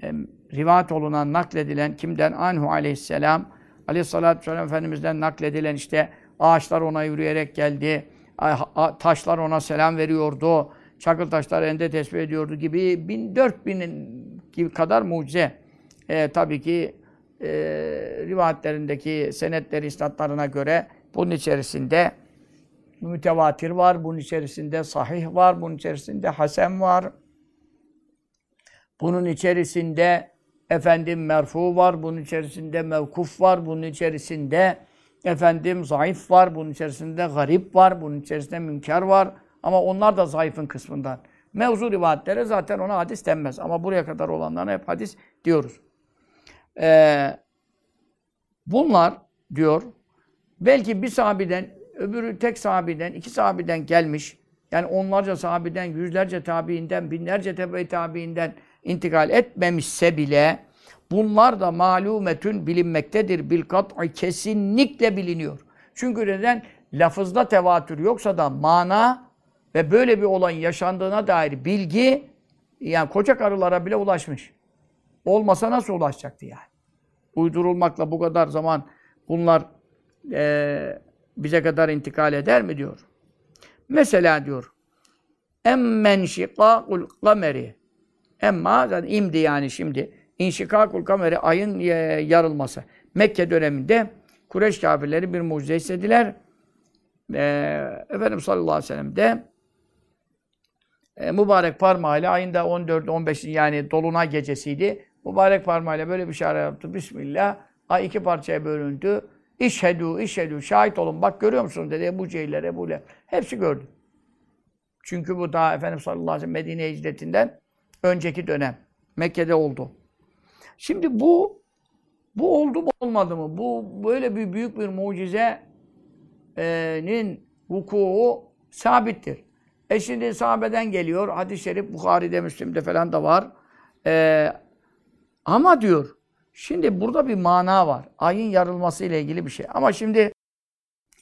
e, rivayet olunan, nakledilen kimden? Anhu aleyhisselam. Aleyhissalatü vesselam Efendimiz'den nakledilen işte ağaçlar ona yürüyerek geldi. Taşlar ona selam veriyordu. Çakıl taşlar elinde tesbih ediyordu gibi bin, dört binin gibi kadar mucize. E, tabii ki e, rivayetlerindeki senetleri, istatlarına göre bunun içerisinde mütevatir var, bunun içerisinde sahih var, bunun içerisinde hasen var. Bunun içerisinde efendim merfu var, bunun içerisinde mevkuf var, bunun içerisinde efendim zayıf var, bunun içerisinde garip var, bunun içerisinde münker var. Ama onlar da zayıfın kısmından. Mevzu rivayetlere zaten ona hadis denmez. Ama buraya kadar olanlarına hep hadis diyoruz. Ee, bunlar diyor, belki bir sahabeden, öbürü tek sahabeden, iki sahabeden gelmiş. Yani onlarca sahabeden, yüzlerce tabiinden, binlerce tebe tabiinden intikal etmemişse bile bunlar da malumetün bilinmektedir. Bil kat'i kesinlikle biliniyor. Çünkü neden? Lafızda tevatür yoksa da mana ve böyle bir olayın yaşandığına dair bilgi yani koca karılara bile ulaşmış. Olmasa nasıl ulaşacaktı yani? Uydurulmakla bu kadar zaman bunlar eee, bize kadar intikal eder mi diyor. Mesela diyor emmen şikâkul kameri Emma zaten imdi yani şimdi. İnşikakul kameri ayın e, yarılması. Mekke döneminde Kureyş kafirleri bir mucize istediler. Ee, Efendimiz sallallahu aleyhi ve sellem de e, mübarek parmağıyla ayında 14 15 yani dolunay gecesiydi. Mübarek parmağıyla böyle bir işaret yaptı. Bismillah. Ay iki parçaya bölündü. İşhedü, işhedü, şahit olun. Bak görüyor musun dedi Ebu Cehiller, Ebu Leheb. Hepsi gördü. Çünkü bu daha Efendimiz sallallahu aleyhi ve sellem Medine hicretinden önceki dönem. Mekke'de oldu. Şimdi bu bu oldu mu olmadı mı? Bu böyle bir büyük bir mucizenin vuku'u sabittir. E şimdi sahabeden geliyor. Hadis-i şerif Bukhari'de, Müslim'de falan da var. Ee, ama diyor, şimdi burada bir mana var. Ayın yarılması ile ilgili bir şey. Ama şimdi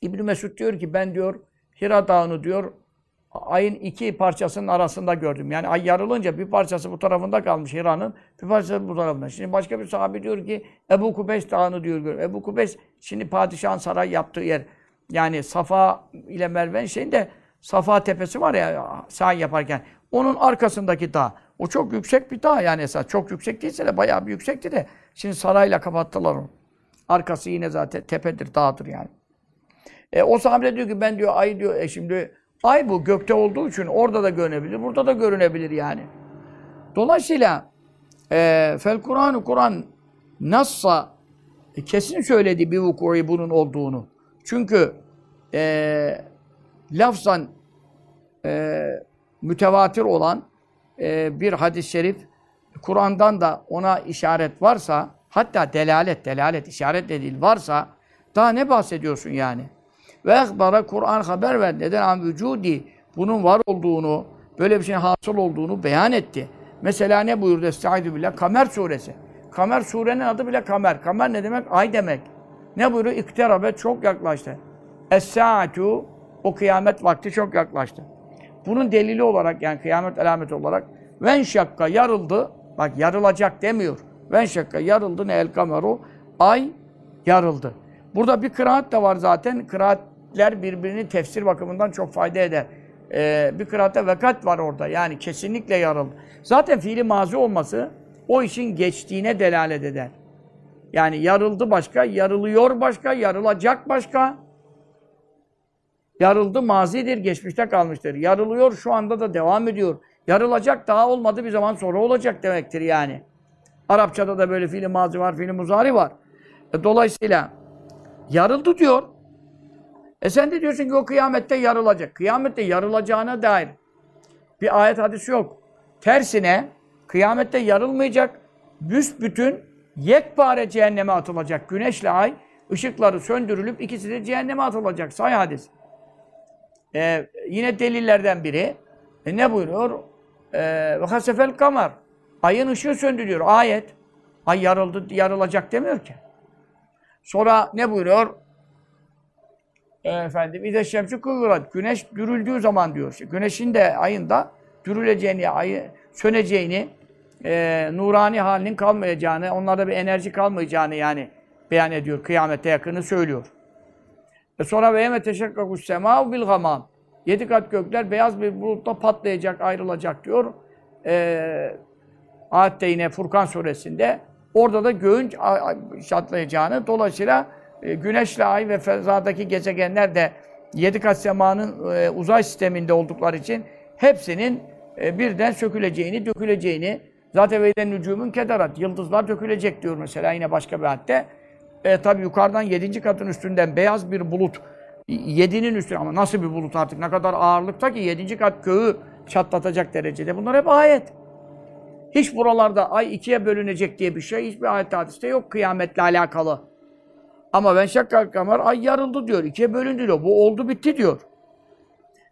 İbn Mesud diyor ki ben diyor Hira Dağı'nı diyor ayın iki parçasının arasında gördüm. Yani ay yarılınca bir parçası bu tarafında kalmış Hira'nın, bir parçası bu tarafında. Şimdi başka bir sahabe diyor ki Ebu Kubeys Dağı'nı diyor. gör. Ebu Kubeys şimdi padişahın saray yaptığı yer. Yani Safa ile Merve'nin şeyinde Safa tepesi var ya sahi yaparken. Onun arkasındaki dağ. O çok yüksek bir dağ yani esas. Çok yüksek değilse de bayağı bir yüksekti de. Şimdi sarayla kapattılar onu. Arkası yine zaten tepedir, dağdır yani. E, o sahabe diyor ki ben diyor ay diyor e şimdi ay bu gökte olduğu için orada da görünebilir, burada da görünebilir yani. Dolayısıyla e, fel Kur'an Kur'an nassa e, kesin söyledi bir vuku'i bunun olduğunu. Çünkü e, lafzan e, mütevatir olan e, bir hadis-i şerif Kur'an'dan da ona işaret varsa hatta delalet, delalet, işaret de varsa daha ne bahsediyorsun yani? Ve ekbara Kur'an haber ver. Neden an vücudi? Bunun var olduğunu, böyle bir şeyin hasıl olduğunu beyan etti. Mesela ne buyurdu? Estaizu billah. Kamer suresi. Kamer surenin adı bile kamer. Kamer ne demek? Ay demek. Ne buyuruyor? İktirabe çok yaklaştı. Es-saatu o kıyamet vakti çok yaklaştı. Bunun delili olarak yani kıyamet alameti olarak ven şakka yarıldı. Bak yarılacak demiyor. Ven şakka yarıldı ne el kameru ay yarıldı. Burada bir kıraat da var zaten. Kıraatler birbirini tefsir bakımından çok fayda eder. Ee, bir kıraatte vekat var orada. Yani kesinlikle yarıldı. Zaten fiili mazi olması o işin geçtiğine delalet eder. Yani yarıldı başka, yarılıyor başka, yarılacak başka. Yarıldı mazidir, geçmişte kalmıştır. Yarılıyor şu anda da devam ediyor. Yarılacak daha olmadı bir zaman sonra olacak demektir yani. Arapçada da böyle fiili mazi var, fiili muzari var. E, dolayısıyla yarıldı diyor. E sen de diyorsun ki o kıyamette yarılacak. Kıyamette yarılacağına dair bir ayet hadis yok. Tersine kıyamette yarılmayacak, büsbütün yekpare cehenneme atılacak. Güneşle ay ışıkları söndürülüp ikisi de cehenneme atılacak. Say hadis. Ee, yine delillerden biri. E ne buyuruyor? Ve hasefel kamar. Ayın ışığı söndürüyor. Ayet. Ay yarıldı, yarılacak demiyor ki. Sonra ne buyuruyor? E, efendim, İde şemsi kıvırat. Güneş dürüldüğü zaman diyor. İşte güneşin de ayında dürüleceğini, ayı söneceğini e, nurani halinin kalmayacağını, onlarda bir enerji kalmayacağını yani beyan ediyor. Kıyamete yakını söylüyor. E sonra ve yeme teşekkakus semâ bil gamam. Yedi kat gökler beyaz bir bulutla patlayacak, ayrılacak diyor. E, Ayette yine Furkan suresinde. Orada da göğün çatlayacağını, dolayısıyla e, güneşle ay ve fezadaki gezegenler de yedi kat semanın e, uzay sisteminde oldukları için hepsinin e, birden söküleceğini, döküleceğini, zaten veyden nücumun kedarat, yıldızlar dökülecek diyor mesela yine başka bir hadde. E, tabi yukarıdan yedinci katın üstünden beyaz bir bulut, yedinin üstüne ama nasıl bir bulut artık, ne kadar ağırlıkta ki yedinci kat göğü çatlatacak derecede. Bunlar hep ayet. Hiç buralarda ay ikiye bölünecek diye bir şey hiçbir ayet hadiste yok kıyametle alakalı. Ama ben şakkal kamar ay yarıldı diyor. ikiye bölündü diyor. Bu oldu bitti diyor.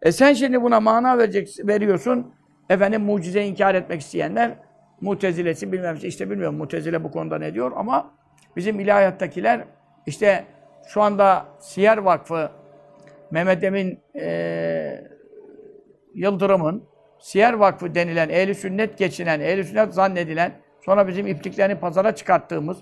E sen şimdi buna mana verecek, veriyorsun. Efendim mucize inkar etmek isteyenler mutezilesi bilmem işte bilmiyorum mutezile bu konuda ne diyor ama bizim ilahiyattakiler işte şu anda Siyer Vakfı Mehmet Emin e, Yıldırım'ın Siyer Vakfı denilen, ehli sünnet geçinen, ehli sünnet zannedilen, sonra bizim ipliklerini pazara çıkarttığımız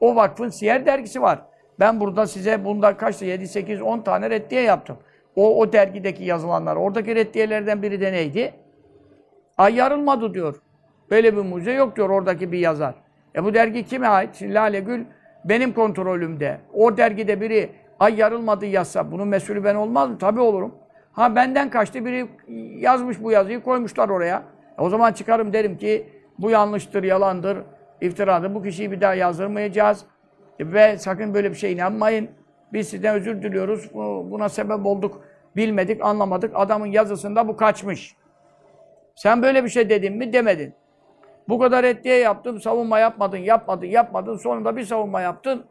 o vakfın Siyer dergisi var. Ben burada size bunda kaçtı? 7, 8, 10 tane reddiye yaptım. O, o dergideki yazılanlar. Oradaki reddiyelerden biri de neydi? Ay yarılmadı diyor. Böyle bir mucize yok diyor oradaki bir yazar. E bu dergi kime ait? Şimdi Lale Gül benim kontrolümde. O dergide biri ay yarılmadı yazsa bunun mesulü ben olmaz mı? Tabii olurum. Ha benden kaçtı biri yazmış bu yazıyı koymuşlar oraya. E o zaman çıkarım derim ki bu yanlıştır, yalandır, iftiradır. Bu kişiyi bir daha yazdırmayacağız. E ve sakın böyle bir şey inanmayın. Biz sizden özür diliyoruz. Buna sebep olduk. Bilmedik, anlamadık. Adamın yazısında bu kaçmış. Sen böyle bir şey dedin mi? Demedin. Bu kadar etliye yaptım, savunma yapmadın, yapmadın, yapmadın. Sonunda bir savunma yaptın.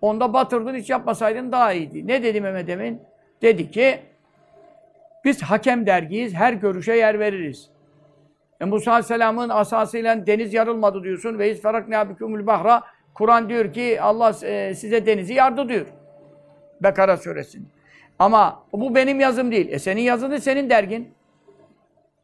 Onda batırdın, hiç yapmasaydın daha iyiydi. Ne dedi Mehmet Emin? Dedi ki, biz hakem dergiyiz, her görüşe yer veririz. E Musa Aleyhisselam'ın asasıyla deniz yarılmadı diyorsun. Ve iz ferakna bikumul bahra. Kur'an diyor ki Allah e, size denizi yardı diyor. Bekara suresinde. Ama bu benim yazım değil. E senin yazını senin dergin.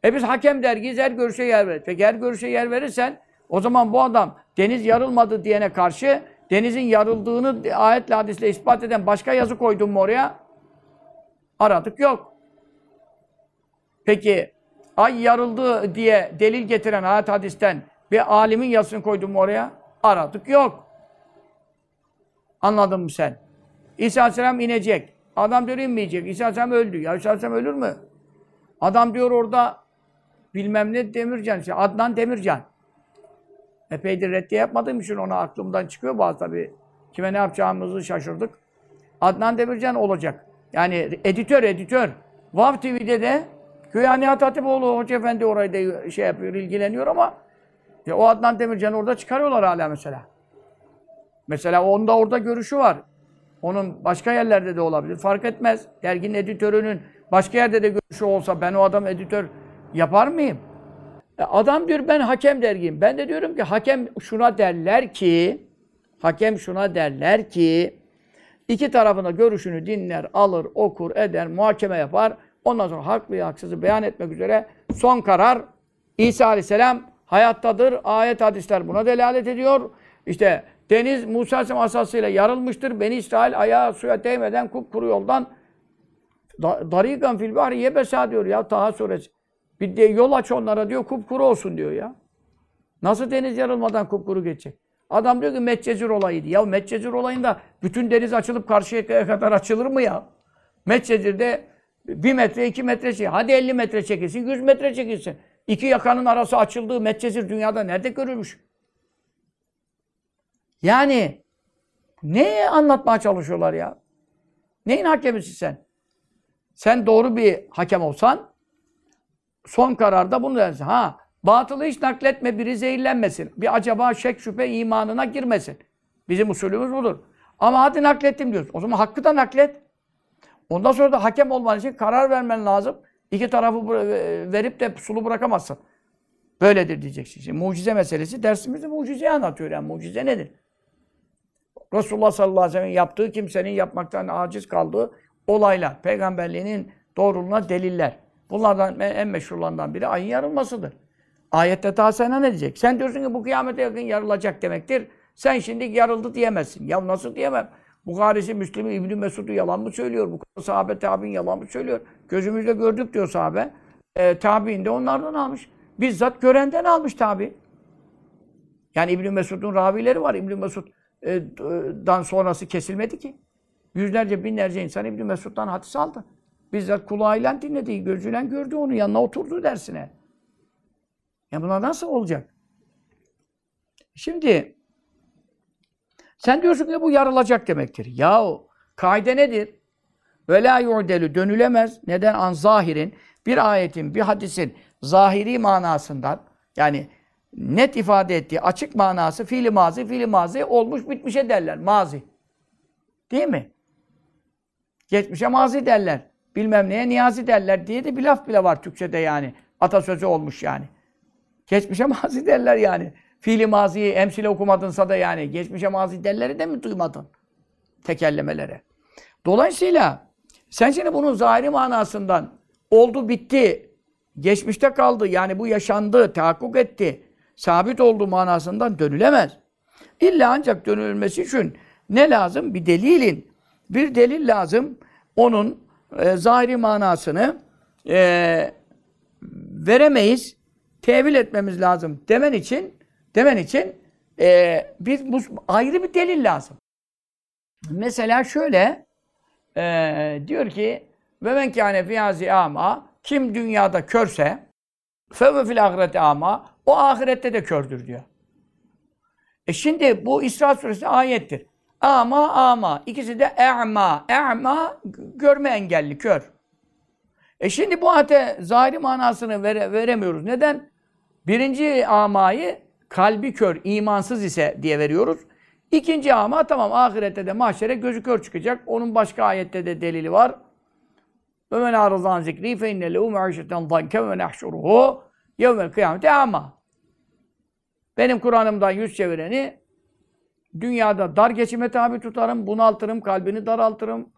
E biz hakem dergiyiz, her görüşe yer veririz. Peki her görüşe yer verirsen o zaman bu adam deniz yarılmadı diyene karşı denizin yarıldığını ayetle hadisle ispat eden başka yazı koydun mu oraya? Aradık yok. Peki ay yarıldı diye delil getiren ayet hadisten bir alimin yazısını koydun mu oraya? Aradık yok. Anladın mı sen? İsa Aleyhisselam inecek. Adam diyor inmeyecek. İsa Aleyhisselam öldü. Ya İsa Aleyhisselam ölür mü? Adam diyor orada bilmem ne Demircan, işte Adnan Demircan. Epeydir reddiye yapmadığım için ona aklımdan çıkıyor bazı tabii. Kime ne yapacağımızı şaşırdık. Adnan Demircan olacak. Yani editör, editör. Vav TV'de de Güya Nihat Hatipoğlu Hoca Efendi orayı da şey yapıyor, ilgileniyor ama ya o Adnan Demircan'ı orada çıkarıyorlar hala mesela. Mesela onda orada görüşü var. Onun başka yerlerde de olabilir. Fark etmez. Derginin editörünün başka yerde de görüşü olsa ben o adam editör yapar mıyım? E adam diyor ben hakem dergiyim. Ben de diyorum ki hakem şuna derler ki hakem şuna derler ki iki tarafında görüşünü dinler, alır, okur, eder, muhakeme yapar. Ondan sonra haklı haksızı beyan etmek üzere son karar İsa Aleyhisselam hayattadır. Ayet hadisler buna delalet ediyor. İşte deniz Musa Aleyhisselam asasıyla yarılmıştır. Beni İsrail ayağı suya değmeden kupkuru yoldan darigan fil bahri yebesa diyor ya Taha suresi. Bir de yol aç onlara diyor kupkuru olsun diyor ya. Nasıl deniz yarılmadan kupkuru geçecek? Adam diyor ki Medcezir olayıydı. Ya Medcezir olayında bütün deniz açılıp karşıya kadar açılır mı ya? Medcezir'de bir metre, iki metre çek. Hadi 50 metre çekilsin, 100 metre çekilsin. İki yakanın arası açıldığı Medcezir dünyada nerede görülmüş? Yani ne anlatmaya çalışıyorlar ya? Neyin hakemisin sen? Sen doğru bir hakem olsan son kararda bunu dersin. Ha, batılı hiç nakletme, biri zehirlenmesin. Bir acaba şek şüphe imanına girmesin. Bizim usulümüz budur. Ama hadi naklettim diyorsun. O zaman hakkı da naklet. Ondan sonra da hakem olman için karar vermen lazım. İki tarafı verip de sulu bırakamazsın. Böyledir diyeceksin. Şimdi mucize meselesi dersimizde mucizeyi anlatıyor. Yani mucize nedir? Resulullah sallallahu aleyhi ve sellem yaptığı kimsenin yapmaktan aciz kaldığı olaylar. Peygamberliğinin doğruluğuna deliller. Bunlardan en meşhurlarından biri ayın yarılmasıdır. Ayette ta sana ne diyecek? Sen diyorsun ki bu kıyamete yakın yarılacak demektir. Sen şimdi yarıldı diyemezsin. Ya nasıl diyemem? Bukhari'si, Müslim'i, İbn Mesud'u yalan mı söylüyor? Bu sahabe tabi'in yalan mı söylüyor? Gözümüzle gördük diyor sahabe. E, tabi'in de onlardan almış. Bizzat görenden almış tabi. Yani İbn Mesud'un ravileri var. İbn Mesud'dan sonrası kesilmedi ki. Yüzlerce, binlerce insan İbn Mesud'dan hadis aldı. Bizzat kulağıyla dinledi, gözüyle gördü onu, yanına oturdu dersine. Ya buna nasıl olacak? Şimdi sen diyorsun ki bu yarılacak demektir. Yahu kaide nedir? Ve la dönülemez. Neden? An zahirin bir ayetin, bir hadisin zahiri manasından yani net ifade ettiği açık manası fiili mazi, fiili mazi olmuş bitmişe derler. Mazi. Değil mi? Geçmişe mazi derler. Bilmem neye niyazi derler diye de bir laf bile var Türkçe'de yani. Atasözü olmuş yani. Geçmişe <laughs> mazi derler yani. Fiili maziyi emsile okumadınsa da yani geçmişe mazi derleri de mi duymadın? Tekellemelere. Dolayısıyla sen şimdi bunun zahiri manasından oldu bitti, geçmişte kaldı yani bu yaşandı, tahakkuk etti, sabit olduğu manasından dönülemez. İlla ancak dönülmesi için ne lazım? Bir delilin. Bir delil lazım. Onun e, zahiri manasını e, veremeyiz. Tevil etmemiz lazım demen için demen için e, bir bu, ayrı bir delil lazım. Mesela şöyle e, diyor ki ve men kâne fiyâzi ama kim dünyada körse fe fil ahireti ama o ahirette de kördür diyor. E şimdi bu İsra suresi ayettir. Ama ama ikisi de e'ma. E'ma görme engelli, kör. E şimdi bu ate zahiri manasını vere, veremiyoruz. Neden? Birinci amayı kalbi kör, imansız ise diye veriyoruz. İkinci ama tamam ahirette de mahşere gözü kör çıkacak. Onun başka ayette de delili var. Ve men arazan zikri fe inne lehu me'işeten zanke ve nehşuruhu yevmel kıyamete ama. Benim Kur'an'ımdan yüz çevireni dünyada dar geçime tabi tutarım, bunaltırım, kalbini daraltırım.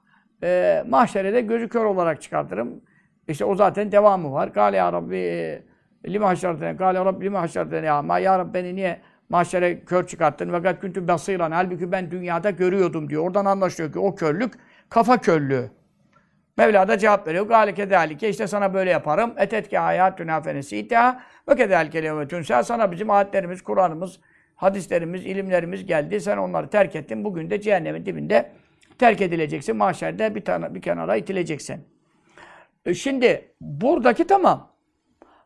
E, mahşere de gözü kör olarak çıkartırım. İşte o zaten devamı var. Kale ya Rabbi lima haşertene, kale Rabbi lima haşertene ama ya Rabbi beni niye mahşere kör çıkarttın? Fakat küntü basiran. Halbuki ben dünyada görüyordum diyor. Oradan anlaşılıyor ki o körlük kafa körlüğü. Mevla da cevap veriyor. Gâle kedâlike işte sana böyle yaparım. Etetke hayatüna fenesîtâ ve kedâlike levetünsâ sana bizim ayetlerimiz, Kur'an'ımız, hadislerimiz, ilimlerimiz geldi. Sen onları terk ettin. Bugün de cehennemin dibinde terk edileceksin. Mahşerde bir, tane, bir kenara itileceksin. E şimdi buradaki tamam.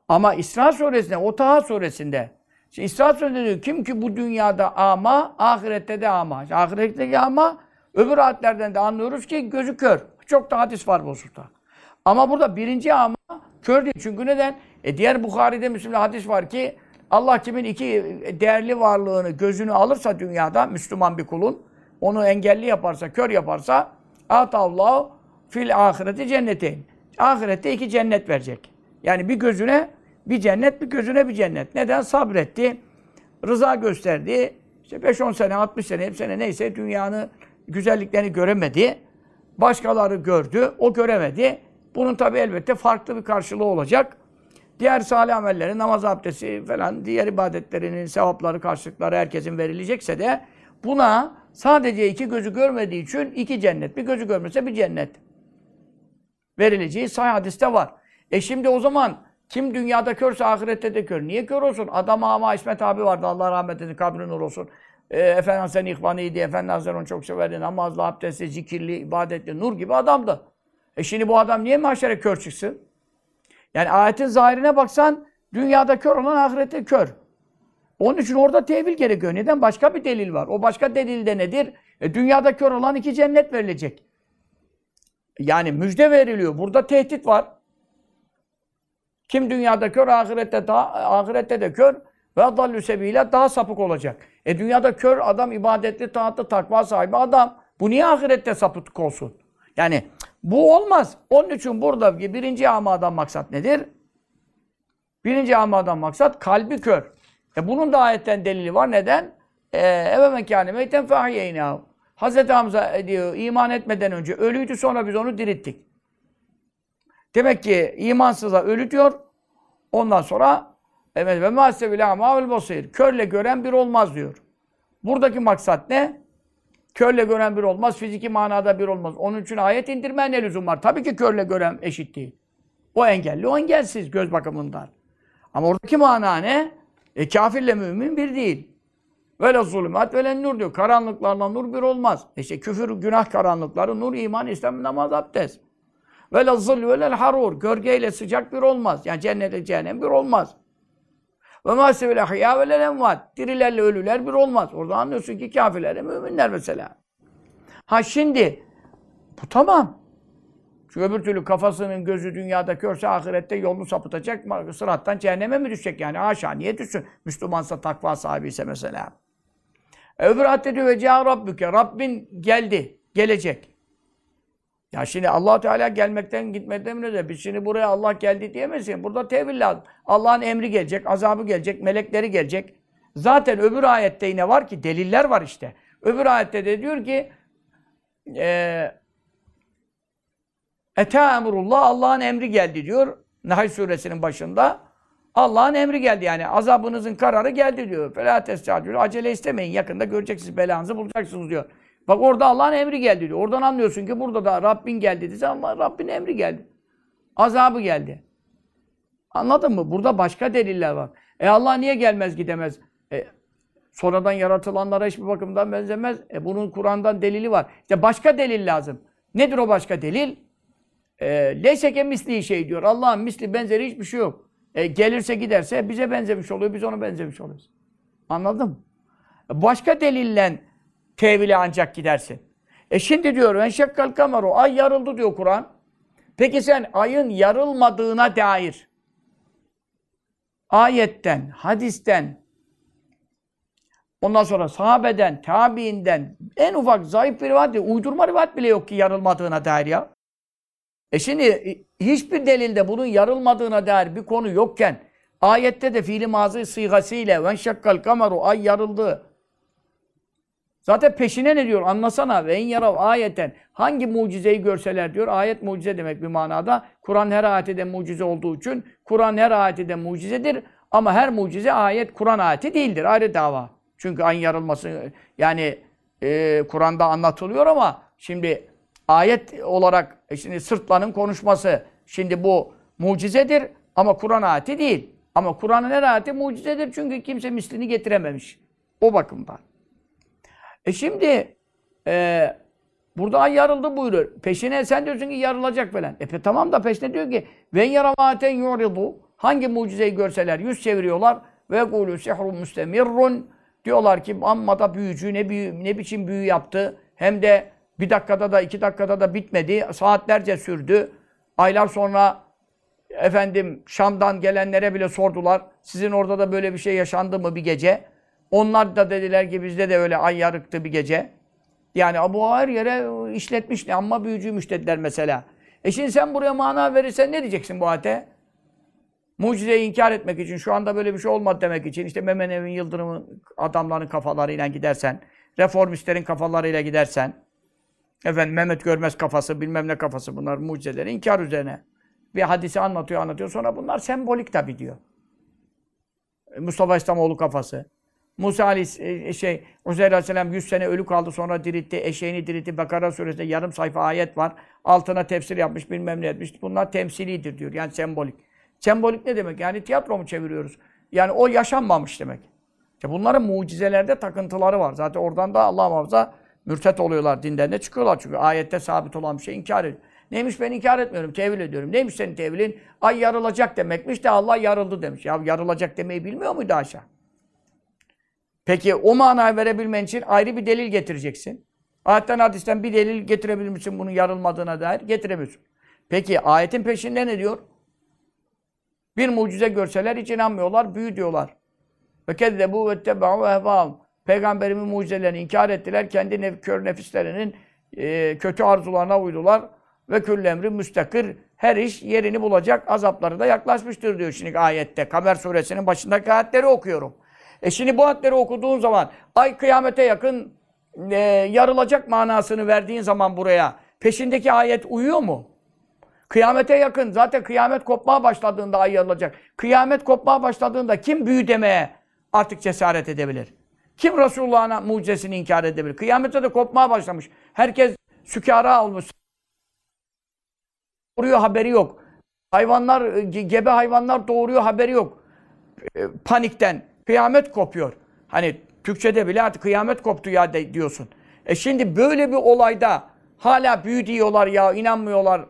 Ama İsra suresinde, o Taha suresinde şimdi İsra suresinde diyor kim ki bu dünyada ama, ahirette de ama. İşte ahiretteki ama öbür ayetlerden de anlıyoruz ki gözü kör. Çok da hadis var bu hususta. Ama burada birinci ama kör değil. Çünkü neden? E diğer Bukhari'de, Müslim'de hadis var ki Allah kimin iki değerli varlığını, gözünü alırsa dünyada Müslüman bir kulun, onu engelli yaparsa, kör yaparsa Atallahu fil ahireti cenneteyn. Ahirette iki cennet verecek. Yani bir gözüne bir cennet, bir gözüne bir cennet. Neden? Sabretti, rıza gösterdi. İşte 5-10 sene, 60 sene, hep sene neyse dünyanın güzelliklerini göremedi. Başkaları gördü, o göremedi. Bunun tabi elbette farklı bir karşılığı olacak. Diğer salih amelleri, namaz abdesti falan, diğer ibadetlerinin sevapları, karşılıkları herkesin verilecekse de buna sadece iki gözü görmediği için iki cennet. Bir gözü görmese bir cennet. Verileceği sahih hadiste var. E şimdi o zaman kim dünyada körse ahirette de kör. Niye kör olsun? Adam ama İsmet abi vardı. Allah rahmet eylesin. Kabri nur olsun. E, Efendi Hasan İhvaniydi. Efendi Hasan onu çok severdi. Namazlı, abdestli, zikirli, ibadetli, nur gibi adamdı. E şimdi bu adam niye mahşere kör çıksın? Yani ayetin zahirine baksan dünyada kör olan ahirette kör. Onun için orada tevil gerekiyor. Neden? Başka bir delil var. O başka delil de nedir? E, dünyada kör olan iki cennet verilecek. Yani müjde veriliyor. Burada tehdit var. Kim dünyada kör, ahirette, daha, ahirette de kör ve adallü sebiyle daha sapık olacak. E dünyada kör adam, ibadetli, taatlı, takva sahibi adam. Bu niye ahirette sapık olsun? Yani bu olmaz. Onun için burada birinci amadan maksat nedir? Birinci amadan maksat kalbi kör. E bunun da ayetten delili var. Neden? Eve mekâne meyten fehiyeynâhu. Hazreti Hamza diyor iman etmeden önce ölüydü sonra biz onu dirittik. Demek ki imansıza ölü diyor. Ondan sonra Evet ve mahsevile ama basir. Körle gören bir olmaz diyor. Buradaki maksat ne? Körle gören bir olmaz, fiziki manada bir olmaz. Onun için ayet indirmeye ne lüzum var? Tabii ki körle gören eşit değil. O engelli, o engelsiz göz bakımından. Ama oradaki mana ne? E kafirle mümin bir değil. Vele zulümat vele nur diyor. Karanlıklarla nur bir olmaz. E İşte küfür, günah karanlıkları, nur, iman, İslam, namaz, abdest. Vele zıl vele harur. Gölgeyle sıcak bir olmaz. Yani cennete cehennem bir olmaz. Ve ma sevil ve lel. Dirilerle ölüler bir olmaz. Orada anlıyorsun ki kafirler müminler mesela. Ha şimdi bu tamam. Çünkü öbür türlü kafasının gözü dünyada körse ahirette yolunu sapıtacak. Sırattan cehenneme mi düşecek yani? Haşa niye düşsün? Müslümansa takva sahibi ise mesela. Öbür ayette diyor ve Rabbüke. Rabbin geldi. Gelecek. Ya şimdi allah Teala gelmekten gitmekten de biz şimdi buraya Allah geldi diyemezsin. Burada tevil lazım. Allah'ın emri gelecek, azabı gelecek, melekleri gelecek. Zaten öbür ayette yine var ki deliller var işte. Öbür ayette de diyor ki eee Ete emrullah Allah'ın emri geldi diyor. Nahl suresinin başında. Allah'ın emri geldi yani. Azabınızın kararı geldi diyor. Fela testacül. Acele istemeyin. Yakında göreceksiniz belanızı bulacaksınız diyor. Bak orada Allah'ın emri geldi diyor. Oradan anlıyorsun ki burada da Rabbin geldi dese ama Rabbin emri geldi. Azabı geldi. Anladın mı? Burada başka deliller var. E Allah niye gelmez gidemez? E, sonradan yaratılanlara hiçbir bakımdan benzemez. E bunun Kur'an'dan delili var. İşte başka delil lazım. Nedir o başka delil? E, Leyseke misli şey diyor. Allah'ın misli benzeri hiçbir şey yok. E, gelirse giderse bize benzemiş oluyor. Biz ona benzemiş oluyoruz. Anladın mı? E, Başka delille tevile ancak gidersin. E şimdi diyor enşekkal kameru ay yarıldı diyor Kur'an. Peki sen ayın yarılmadığına dair ayetten, hadisten, ondan sonra sahabeden, tabiinden en ufak zayıf bir rivayet, uydurma rivayet bile yok ki yarılmadığına dair ya. E şimdi e, hiçbir delilde bunun yarılmadığına dair bir konu yokken ayette de fiili mazı sigasıyla ve şakkal kameru ay yarıldı. Zaten peşine ne diyor? Anlasana. Ve en yarav ayeten. Hangi mucizeyi görseler diyor. Ayet mucize demek bir manada. Kur'an her ayette mucize olduğu için Kur'an her ayette mucizedir. Ama her mucize ayet Kur'an ayeti değildir. Ayrı dava. Çünkü ayın yarılması yani e, Kur'an'da anlatılıyor ama şimdi ayet olarak e, şimdi sırtlanın konuşması şimdi bu mucizedir ama Kur'an ayeti değil. Ama Kur'an'ın her ayeti mucizedir çünkü kimse mislini getirememiş. O bakımdan. E şimdi e, burada ay yarıldı buyuruyor. Peşine sen diyorsun ki yarılacak falan. E tamam da peşine diyor ki ve yaramaten yuridu hangi mucizeyi görseler yüz çeviriyorlar ve gulu sihrun müstemirrun diyorlar ki amma da büyücü ne büyü, ne biçim büyü yaptı hem de bir dakikada da iki dakikada da bitmedi. Saatlerce sürdü. Aylar sonra efendim Şam'dan gelenlere bile sordular. Sizin orada da böyle bir şey yaşandı mı bir gece? Onlar da dediler ki bizde de öyle ay yarıktı bir gece. Yani bu her yere işletmiş ne amma büyücüymüş dediler mesela. E şimdi sen buraya mana verirsen ne diyeceksin bu ayete? Mucizeyi inkar etmek için, şu anda böyle bir şey olmadı demek için, işte Memenev'in Yıldırım'ın adamların kafalarıyla gidersen, reformistlerin kafalarıyla gidersen, efendim Mehmet Görmez kafası, bilmem ne kafası bunlar mucizeleri inkar üzerine. Bir hadisi anlatıyor, anlatıyor. Sonra bunlar sembolik tabi diyor. Mustafa İslamoğlu kafası. Musa Aleyhisselam, şey, Uzeyr Aleyhisselam 100 sene ölü kaldı sonra diritti, eşeğini diritti. Bakara suresinde yarım sayfa ayet var. Altına tefsir yapmış, bilmem ne etmiş. Bunlar temsilidir diyor, yani sembolik. Sembolik ne demek? Yani tiyatro mu çeviriyoruz? Yani o yaşanmamış demek. İşte bunların mucizelerde takıntıları var. Zaten oradan da Allah muhafaza mürtet oluyorlar, dinden de çıkıyorlar. Çünkü ayette sabit olan bir şey inkar ediyor. Neymiş ben inkar etmiyorum, tevil ediyorum. Neymiş senin tevilin? Ay yarılacak demekmiş de Allah yarıldı demiş. Ya yarılacak demeyi bilmiyor muydu aşağı? Peki o manayı verebilmen için ayrı bir delil getireceksin. Ayetten hadisten bir delil getirebilir misin bunun yarılmadığına dair? Getiremiyorsun. Peki ayetin peşinde ne diyor? Bir mucize görseler hiç inanmıyorlar, büyü diyorlar. Ve keddebu ve tebau ehvâhum. Peygamberimin mucizelerini inkar ettiler. Kendi nef kör nefislerinin e, kötü arzularına uydular. Ve küllemri müstakir. Her iş yerini bulacak. Azapları da yaklaşmıştır diyor şimdi ayette. Kamer suresinin başındaki ayetleri okuyorum. E şimdi bu ayetleri okuduğun zaman ay kıyamete yakın e, yarılacak manasını verdiğin zaman buraya peşindeki ayet uyuyor mu? Kıyamete yakın. Zaten kıyamet kopmaya başladığında ay yarılacak. Kıyamet kopmaya başladığında kim büyü demeye artık cesaret edebilir? Kim Resulullah'ın mucizesini inkar edebilir? Kıyamete de kopmaya başlamış. Herkes sükara olmuş. Doğuruyor haberi yok. Hayvanlar, ge- gebe hayvanlar doğuruyor haberi yok. E, Panikten. Kıyamet kopuyor. Hani Türkçe'de bile artık kıyamet koptu ya de- diyorsun. E şimdi böyle bir olayda hala büyü diyorlar ya inanmıyorlar.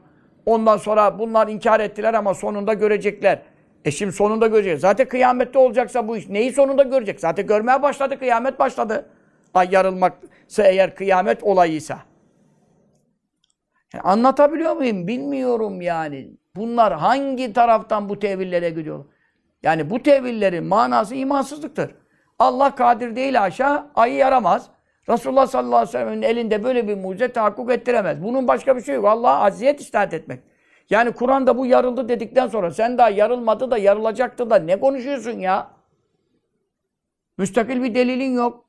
Ondan sonra bunlar inkar ettiler ama sonunda görecekler. E şimdi sonunda görecek. Zaten kıyamette olacaksa bu iş neyi sonunda görecek? Zaten görmeye başladı, kıyamet başladı. Ay yarılmaksa eğer kıyamet olayıysa. Yani anlatabiliyor muyum? Bilmiyorum yani. Bunlar hangi taraftan bu tevillere gidiyor? Yani bu tevillerin manası imansızlıktır. Allah kadir değil aşağı, ayı yaramaz. Resulullah sallallahu aleyhi ve sellem'in elinde böyle bir mucize tahakkuk ettiremez. Bunun başka bir şey yok. Allah'a aziyet istat etmek. Yani Kur'an'da bu yarıldı dedikten sonra sen daha yarılmadı da yarılacaktı da ne konuşuyorsun ya? Müstakil bir delilin yok.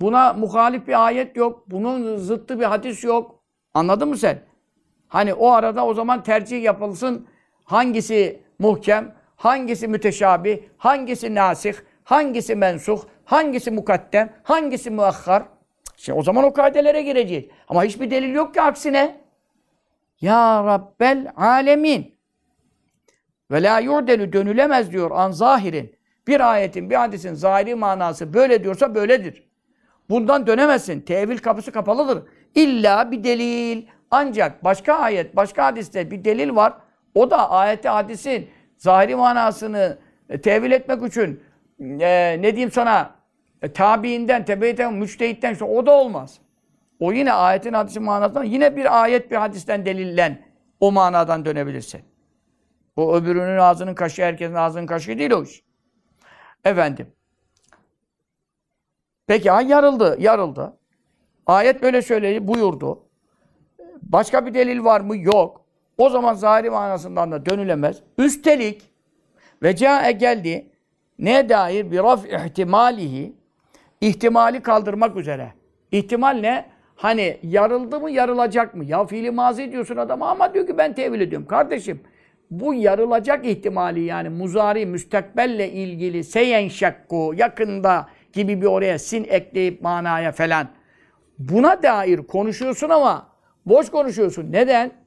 Buna muhalif bir ayet yok. Bunun zıttı bir hadis yok. Anladın mı sen? Hani o arada o zaman tercih yapılsın. Hangisi muhkem, hangisi müteşabi, hangisi nasih, hangisi mensuh, hangisi mukaddem, hangisi muakhar. Şimdi o zaman o kaidelere gireceğiz. Ama hiçbir delil yok ki aksine. Ya Rabbel alemin. Ve la yu'delu dönülemez diyor an zahirin. Bir ayetin, bir hadisin zahiri manası böyle diyorsa böyledir. Bundan dönemezsin. Tevil kapısı kapalıdır. İlla bir delil. Ancak başka ayet, başka hadiste bir delil var. O da ayeti hadisin zahiri manasını e, tevil etmek için e, ne diyeyim sana e, tabiinden, tebeyten, müçtehitten işte o da olmaz. O yine ayetin hadisin manasından yine bir ayet bir hadisten delillen o manadan dönebilirsin. O öbürünün ağzının kaşı herkesin ağzının kaşı değil o iş. Efendim. Peki ay yarıldı, yarıldı. Ayet böyle söyledi, buyurdu. Başka bir delil var mı? Yok. O zaman zahiri manasından da dönülemez. Üstelik ve cae geldi neye dair bir raf ihtimalihi ihtimali kaldırmak üzere. İhtimal ne? Hani yarıldı mı yarılacak mı? Ya fiili mazi diyorsun adama ama diyor ki ben tevil ediyorum. Kardeşim bu yarılacak ihtimali yani muzari müstakbelle ilgili seyen şakku yakında gibi bir oraya sin ekleyip manaya falan. Buna dair konuşuyorsun ama boş konuşuyorsun. Neden?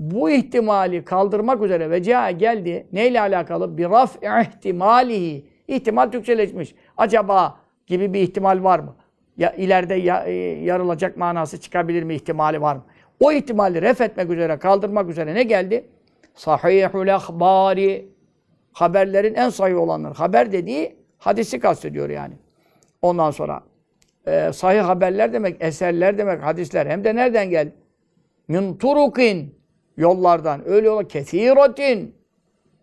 Bu ihtimali kaldırmak üzere ve cae geldi. Neyle alakalı? Bir raf ihtimalihi. İhtimal Türkçeleşmiş. Acaba gibi bir ihtimal var mı? Ya ileride ya, e, yarılacak manası çıkabilir mi ihtimali var mı? O ihtimali ref etmek üzere, kaldırmak üzere ne geldi? Sahihul ahbari. Haberlerin en sahih olanları. Haber dediği hadisi kastediyor yani. Ondan sonra e, sahih haberler demek, eserler demek, hadisler. Hem de nereden geldi? Min turukin. Yollardan. Öyle yola kethiratin.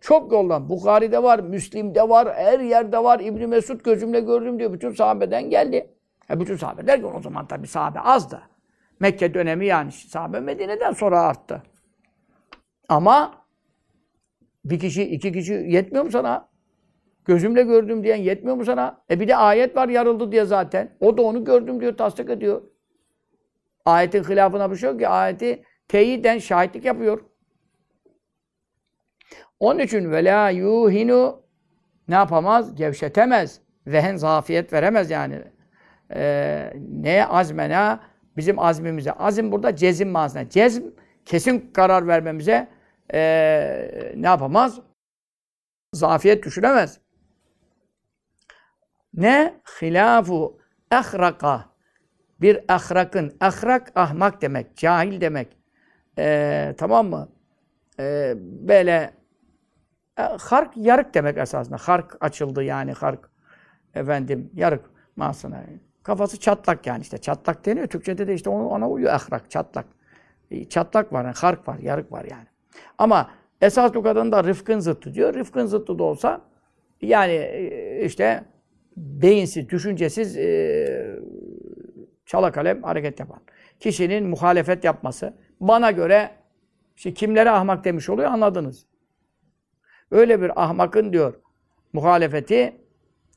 Çok yoldan. Bukhari'de var, Müslim'de var, her yerde var. İbni Mesud gözümle gördüm diyor. Bütün sahabeden geldi. E bütün sahabe derken o zaman tabii sahabe azdı. Mekke dönemi yani sahabe Medine'den sonra arttı. Ama bir kişi, iki kişi yetmiyor mu sana? Gözümle gördüm diyen yetmiyor mu sana? E bir de ayet var yarıldı diye zaten. O da onu gördüm diyor, tasdik ediyor. Ayetin hilafına bir şey yok ki. Ayeti teyiden şahitlik yapıyor. Onun için ve yuhinu ne yapamaz? Gevşetemez. Vehen zafiyet veremez yani. Ee, neye azmena? Bizim azmimize. Azim burada cezim manasında. Cezm kesin karar vermemize ee, ne yapamaz? Zafiyet düşüremez. Ne? Hilafu ahraka. Bir ahrakın. Ahrak ahmak demek. Cahil demek. Ee, tamam mı? Ee, böyle e, hark yarık demek esasında. Hark açıldı yani hark. Efendim yarık manasına. Kafası çatlak yani işte. Çatlak deniyor. Türkçede de işte ona, uyuyor ahrak, çatlak. E, Çatlak var, yani, hark var, yarık var yani. Ama esas bu kadın da rıfkın zıttı diyor. Rıfkın zıttı da olsa yani e, işte beyinsiz, düşüncesiz e, çala kalem hareket yapan. Kişinin muhalefet yapması. Bana göre işte kimlere ahmak demiş oluyor anladınız. Öyle bir ahmakın diyor muhalefeti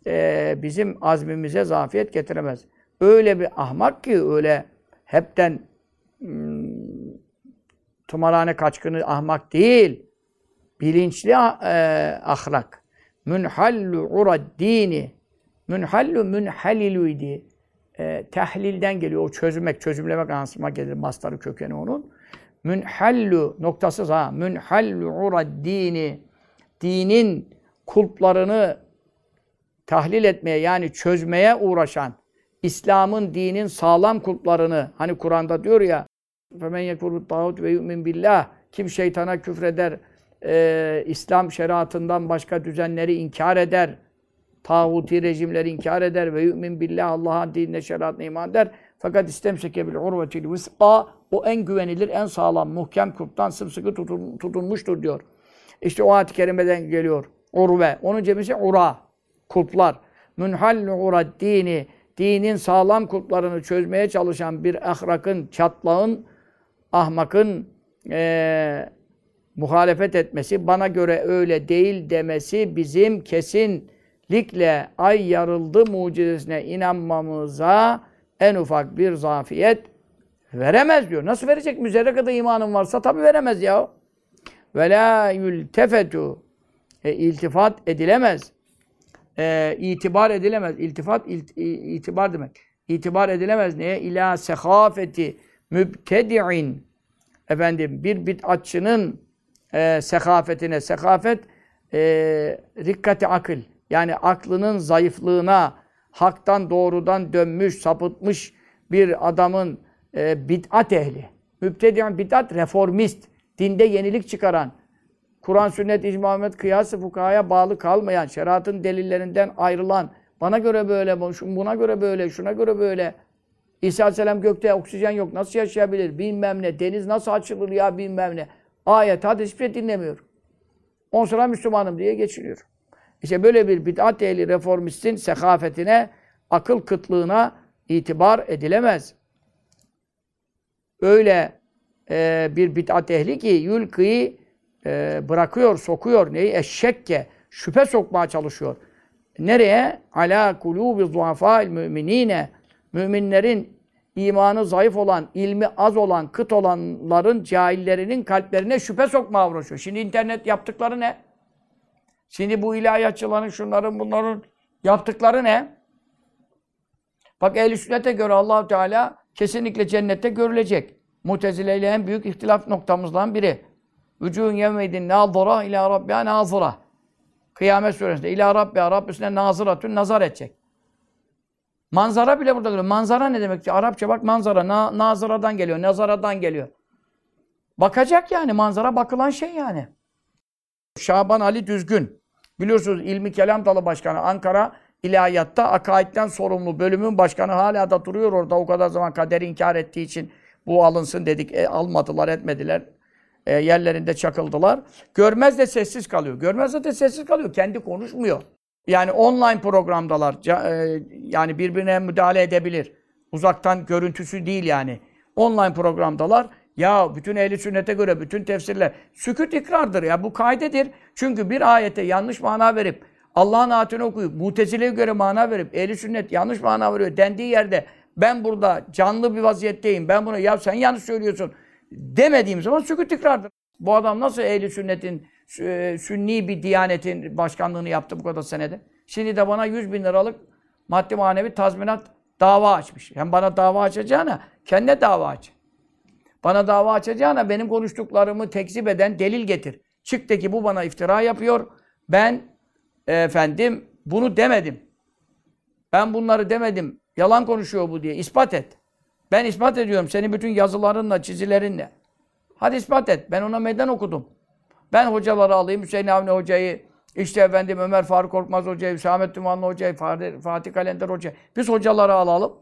e, bizim azmimize zafiyet getiremez. Öyle bir ahmak ki öyle hepten hmm, tımarhane kaçkını ahmak değil. Bilinçli e, ahlak. Münhallu urad dini. Münhallu münhalilu idi e, tehlilden geliyor. O çözmek, çözümlemek anasıma gelir mastarı kökeni onun. Münhallu noktasız ha. Münhallu urad dini. Dinin kulplarını tahlil etmeye yani çözmeye uğraşan İslam'ın dinin sağlam kulplarını hani Kur'an'da diyor ya Femen yekfur tağut ve yu'min kim şeytana küfreder e, İslam şeriatından başka düzenleri inkar eder tağuti rejimleri inkar eder ve yu'min billah Allah'ın dinine şeriatına iman eder. Fakat istemseke bil urvetil visqa o en güvenilir, en sağlam, muhkem kulptan sımsıkı tutun, tutunmuştur diyor. İşte o ayet-i kerimeden geliyor. Urve. Onun cemisi ura. Kulplar. Münhallu urad dini. Dinin sağlam kulplarını çözmeye çalışan bir ahrakın, çatlağın, ahmakın eee muhalefet etmesi, bana göre öyle değil demesi bizim kesinlikle ay yarıldı mucizesine inanmamıza en ufak bir zafiyet veremez diyor. Nasıl verecek? Müzerre kadar imanın varsa tabii veremez ya. Ve la yultefetu e, iltifat edilemez. E, itibar edilemez. İltifat ilt, itibar demek. İtibar edilemez neye? İla sehafeti mübtedi'in efendim bir bid'atçının e, sekafetine, sekafet e, rikkati akıl. Yani aklının zayıflığına, haktan doğrudan dönmüş, sapıtmış bir adamın e, bid'at ehli. Mübtedi'in bid'at, reformist. Dinde yenilik çıkaran, Kur'an, sünnet, icma, Ahmet, kıyası, fukahaya bağlı kalmayan, şeriatın delillerinden ayrılan, bana göre böyle, buna göre böyle, şuna göre böyle. İsa Aleyhisselam gökte oksijen yok, nasıl yaşayabilir, bilmem ne, deniz nasıl açılır ya bilmem ne. Ayet, hadis hiçbir şey dinlemiyor. On sonra Müslümanım diye geçiriyor. İşte böyle bir bid'at ehli reformistin sekafetine, akıl kıtlığına itibar edilemez. Öyle e, bir bid'at ehli ki yülkıyı e, bırakıyor, sokuyor. Neyi? Eşşekke. Şüphe sokmaya çalışıyor. Nereye? Ala kulubi zuhafâil müminine. Müminlerin imanı zayıf olan, ilmi az olan, kıt olanların, cahillerinin kalplerine şüphe sokmaya uğraşıyor. Şimdi internet yaptıkları ne? Şimdi bu ilahiyatçıların, şunların, bunların yaptıkları ne? Bak ehl sünnete göre allah Teala kesinlikle cennette görülecek. Mutezile ile en büyük ihtilaf noktamızdan biri. Vücûn yevmeydin nâzıra ilâ rabbiha nâzıra. Kıyamet suresinde ilâ rabbiha rabbisine nazıratün nazar edecek. Manzara bile burada geliyor. Manzara ne demek ki? Arapça bak manzara. Na, nazıradan geliyor. Nazaradan geliyor. Bakacak yani. Manzara bakılan şey yani. Şaban Ali Düzgün. Biliyorsunuz İlmi Kelam Dalı Başkanı Ankara İlahiyatta akaidden sorumlu bölümün başkanı hala da duruyor orada. O kadar zaman kaderi inkar ettiği için bu alınsın dedik. E, almadılar, etmediler. E, yerlerinde çakıldılar. Görmez de sessiz kalıyor. Görmez de sessiz kalıyor. Kendi konuşmuyor. Yani online programdalar. E, yani birbirine müdahale edebilir. Uzaktan görüntüsü değil yani. Online programdalar. Ya bütün ehli sünnete göre bütün tefsirler sükut ikrardır ya bu kaydedir. Çünkü bir ayete yanlış mana verip Allah'ın ayetini okuyup Mutezile'ye göre mana verip ehli sünnet yanlış mana veriyor dendiği yerde ben burada canlı bir vaziyetteyim. Ben bunu ya sen yanlış söylüyorsun demediğim zaman sükut ikrardır. Bu adam nasıl ehli sünnetin e, sünni bir diyanetin başkanlığını yaptı bu kadar senede? Şimdi de bana 100 bin liralık maddi manevi tazminat dava açmış. Hem bana dava açacağına kendine dava aç. Bana dava açacağına benim konuştuklarımı tekzip eden delil getir. Çık de ki bu bana iftira yapıyor. Ben efendim bunu demedim. Ben bunları demedim. Yalan konuşuyor bu diye. ispat et. Ben ispat ediyorum senin bütün yazılarınla, çizilerinle. Hadi ispat et. Ben ona meydan okudum. Ben hocaları alayım. Hüseyin Avni Hoca'yı, işte efendim Ömer Faruk Korkmaz Hoca'yı, Hüsamet Tümanlı Hoca'yı, Fatih Kalender Hoca'yı. Biz hocaları alalım.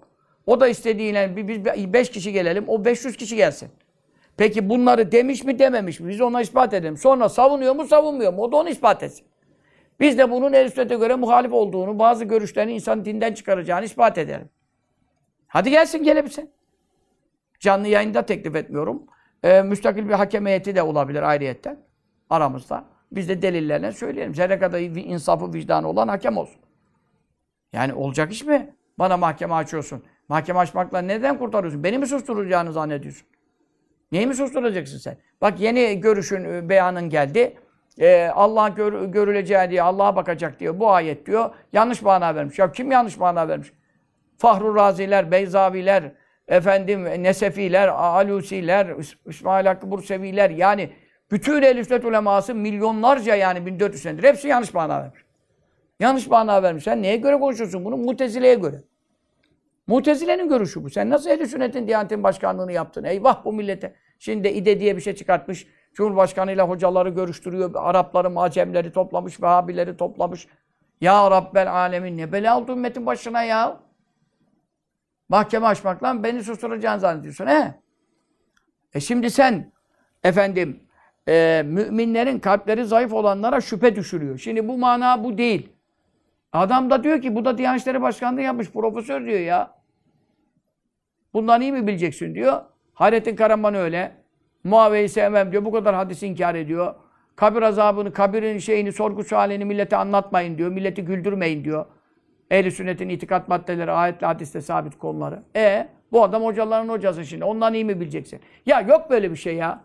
O da istediğiyle biz beş kişi gelelim. O 500 kişi gelsin. Peki bunları demiş mi dememiş mi? Biz ona ispat edelim. Sonra savunuyor mu savunmuyor mu? O da onu ispat etsin. Biz de bunun el sünnete göre muhalif olduğunu, bazı görüşlerini insan dinden çıkaracağını ispat edelim. Hadi gelsin gelebilsin. Canlı yayında teklif etmiyorum. Ee, müstakil bir hakem heyeti de olabilir ayrıyetten aramızda. Biz de delillerine söyleyelim. Zerre kadar insafı vicdanı olan hakem olsun. Yani olacak iş mi? Bana mahkeme açıyorsun. Mahkeme açmakla neden kurtarıyorsun? Beni mi susturacağını zannediyorsun? Neyi mi susturacaksın sen? Bak yeni görüşün, e, beyanın geldi. Ee, Allah gör, görüleceği diye, Allah'a bakacak diyor. Bu ayet diyor. Yanlış mana vermiş. Ya kim yanlış mana vermiş? Fahru Raziler, Beyzaviler, efendim Nesefiler, Alusiler, İs- İsmail Hakkı Burseviler yani bütün Ehl-i uleması milyonlarca yani 1400 senedir hepsi yanlış mana vermiş. Yanlış mana vermiş. Sen neye göre konuşuyorsun bunu? Mutezile'ye göre. Mutezile'nin görüşü bu. Sen nasıl Ehl-i Sünnet'in Diyanet'in başkanlığını yaptın? Eyvah bu millete. Şimdi de İde diye bir şey çıkartmış. Cumhurbaşkanıyla hocaları görüştürüyor. Arapları, Macemleri toplamış, Vehhabileri toplamış. Ya Rabbel Alemin ne bela oldu ümmetin başına ya. Mahkeme açmakla beni susturacağını zannediyorsun he? E şimdi sen efendim e, müminlerin kalpleri zayıf olanlara şüphe düşürüyor. Şimdi bu mana bu değil. Adam da diyor ki bu da Diyanet İşleri Başkanlığı yapmış profesör diyor ya. Bundan iyi mi bileceksin diyor. Hayrettin Karaman öyle. Muaviye'yi sevmem diyor. Bu kadar hadis inkar ediyor. Kabir azabını, kabirin şeyini, sorgu sualini millete anlatmayın diyor. Milleti güldürmeyin diyor. Ehl-i sünnetin itikat maddeleri, ayetle hadiste sabit konuları. E bu adam hocaların hocası şimdi. Ondan iyi mi bileceksin? Ya yok böyle bir şey ya.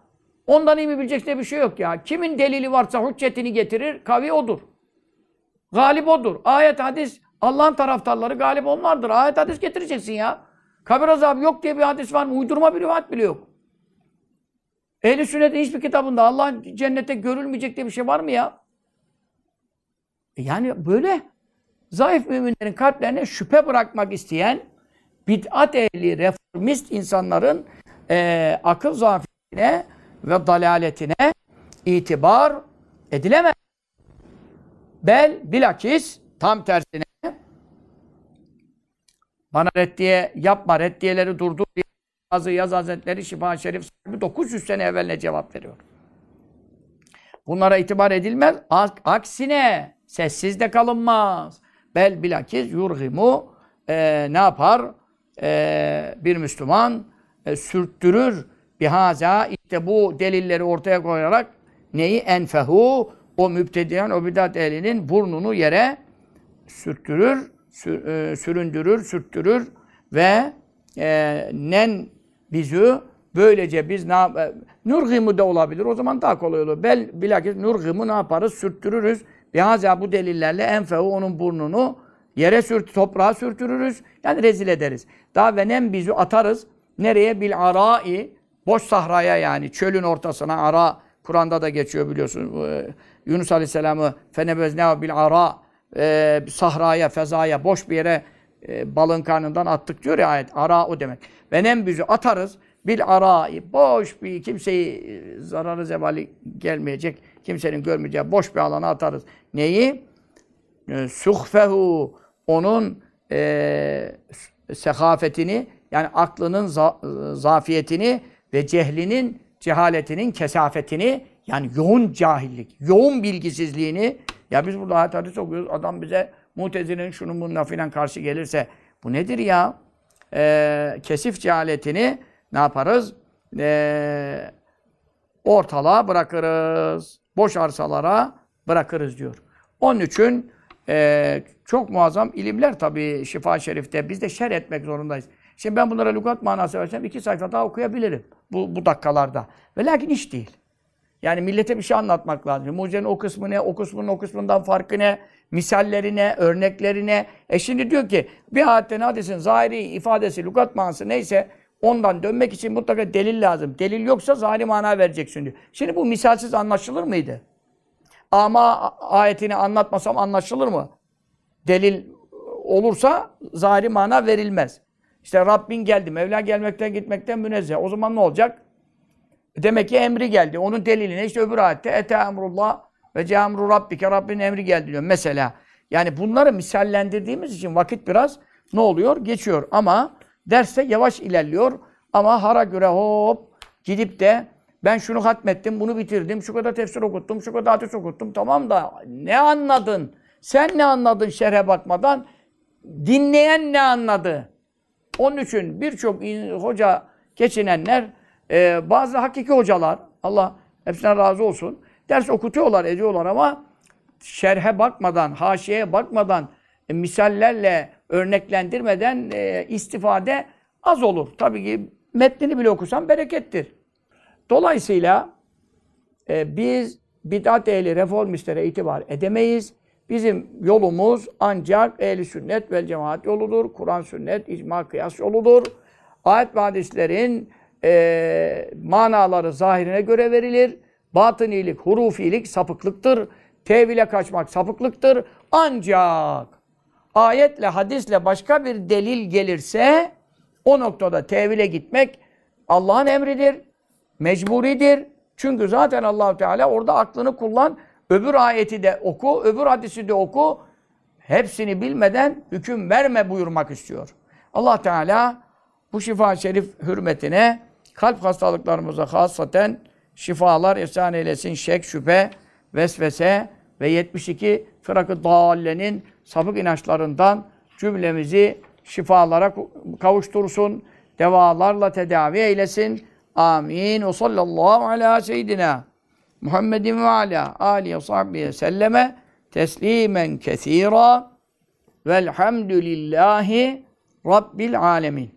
Ondan iyi mi bileceksin diye bir şey yok ya. Kimin delili varsa hüccetini getirir, kavi odur. Galip odur. Ayet, hadis, Allah'ın taraftarları galip onlardır. Ayet, hadis getireceksin ya. Kabir azabı yok diye bir hadis var mı? Uydurma bir rivayet bile yok. Ehl-i sünnetin hiçbir kitabında Allah'ın cennete görülmeyecek diye bir şey var mı ya? E Yani böyle zayıf müminlerin kalplerine şüphe bırakmak isteyen bid'at ehli, reformist insanların eee, akıl zafiyetine ve dalaletine itibar edilemez. Bel bilakis tam tersine bana reddiye yapma, reddiyeleri durdur diye bazı Yaz Hazretleri Şifa Şerif sahibi 900 sene evvel ne cevap veriyor. Bunlara itibar edilmez. Ak- Aksine sessiz de kalınmaz. Bel bilakis yurhimu e, ne yapar? E, bir Müslüman e, sürttürür bihaza işte bu delilleri ortaya koyarak neyi enfehu o mübtediyen o bidat ehlinin burnunu yere sürttürür, e, süründürür, sürttürür ve e, nen bizi böylece biz ne e, nurgimu da olabilir. O zaman daha kolay olur. Bel bilakis nurgimu ne yaparız? Sürttürürüz. Bihaza bu delillerle enfehu onun burnunu yere sürt, toprağa sürtürürüz. Yani rezil ederiz. Daha ve nem bizi atarız. Nereye? Bil arai boş sahraya yani çölün ortasına ara Kur'an'da da geçiyor biliyorsun. Ee, Yunus Aleyhisselam'ı fenebezne bil ara e, sahraya, fezaya, boş bir yere e, balın karnından attık diyor ya ayet. Ara o demek. Ve nem bizi atarız bil ara boş bir kimseyi e, zararı zebali gelmeyecek, kimsenin görmeyeceği boş bir alana atarız. Neyi? E, suhfehu onun e, sehafetini yani aklının za- e, zafiyetini ve cehlinin cehaletinin kesafetini yani yoğun cahillik, yoğun bilgisizliğini ya biz burada ayet hadis okuyoruz. Adam bize Mutezile'nin şunun bununla filan karşı gelirse bu nedir ya? Ee, kesif cehaletini ne yaparız? Ee, ortalığa bırakırız. Boş arsalara bırakırız diyor. Onun için e, çok muazzam ilimler tabii Şifa Şerif'te. Biz de şer etmek zorundayız. Şimdi ben bunlara lügat manası versem iki sayfa daha okuyabilirim bu, bu dakikalarda. Ve lakin iş değil. Yani millete bir şey anlatmak lazım. Mucizenin o kısmı ne, o kısmının o kısmından farkı ne, misalleri ne, örnekleri ne. E şimdi diyor ki bir ayetten hadisin zahiri ifadesi, lügat manası neyse ondan dönmek için mutlaka delil lazım. Delil yoksa zahiri mana vereceksin diyor. Şimdi bu misalsiz anlaşılır mıydı? Ama ayetini anlatmasam anlaşılır mı? Delil olursa zahiri mana verilmez. İşte Rabbin geldi. Mevla gelmekten gitmekten münezzeh. O zaman ne olacak? Demek ki emri geldi. Onun deliline işte öbür ayette ete emrullah ve ceamru rabbike Rabbin emri geldi diyor. Mesela yani bunları misallendirdiğimiz için vakit biraz ne oluyor? Geçiyor. Ama derste yavaş ilerliyor. Ama hara göre hop gidip de ben şunu hatmettim, bunu bitirdim, şu kadar tefsir okuttum, şu kadar hadis okuttum. Tamam da ne anladın? Sen ne anladın şerhe bakmadan? Dinleyen ne anladı? Onun için birçok hoca geçinenler, e, bazı hakiki hocalar, Allah hepsinden razı olsun, ders okutuyorlar, ediyorlar ama şerhe bakmadan, haşiyeye bakmadan, e, misallerle örneklendirmeden e, istifade az olur. Tabii ki metnini bile okusan berekettir. Dolayısıyla e, biz bid'at ehli reformistlere itibar edemeyiz. Bizim yolumuz ancak ehli sünnet vel cemaat yoludur. Kur'an, sünnet, icma, kıyas yoludur. Ayet ve hadislerin e, manaları zahirine göre verilir. Batınilik, hurufilik sapıklıktır. Tevile kaçmak sapıklıktır. Ancak ayetle, hadisle başka bir delil gelirse o noktada tevile gitmek Allah'ın emridir. Mecburidir. Çünkü zaten Allahu Teala orada aklını kullan. Öbür ayeti de oku, öbür hadisi de oku. Hepsini bilmeden hüküm verme buyurmak istiyor. Allah Teala bu şifa şerif hürmetine kalp hastalıklarımıza hasaten şifalar ihsan eylesin. Şek, şüphe, vesvese ve 72 fırakı dallenin sapık inançlarından cümlemizi şifalara kavuştursun. Devalarla tedavi eylesin. Amin. Ve sallallahu ala seyyidina Muhammedin ve ala alihi ve sahbihi selleme teslimen kesira velhamdülillahi rabbil alemin.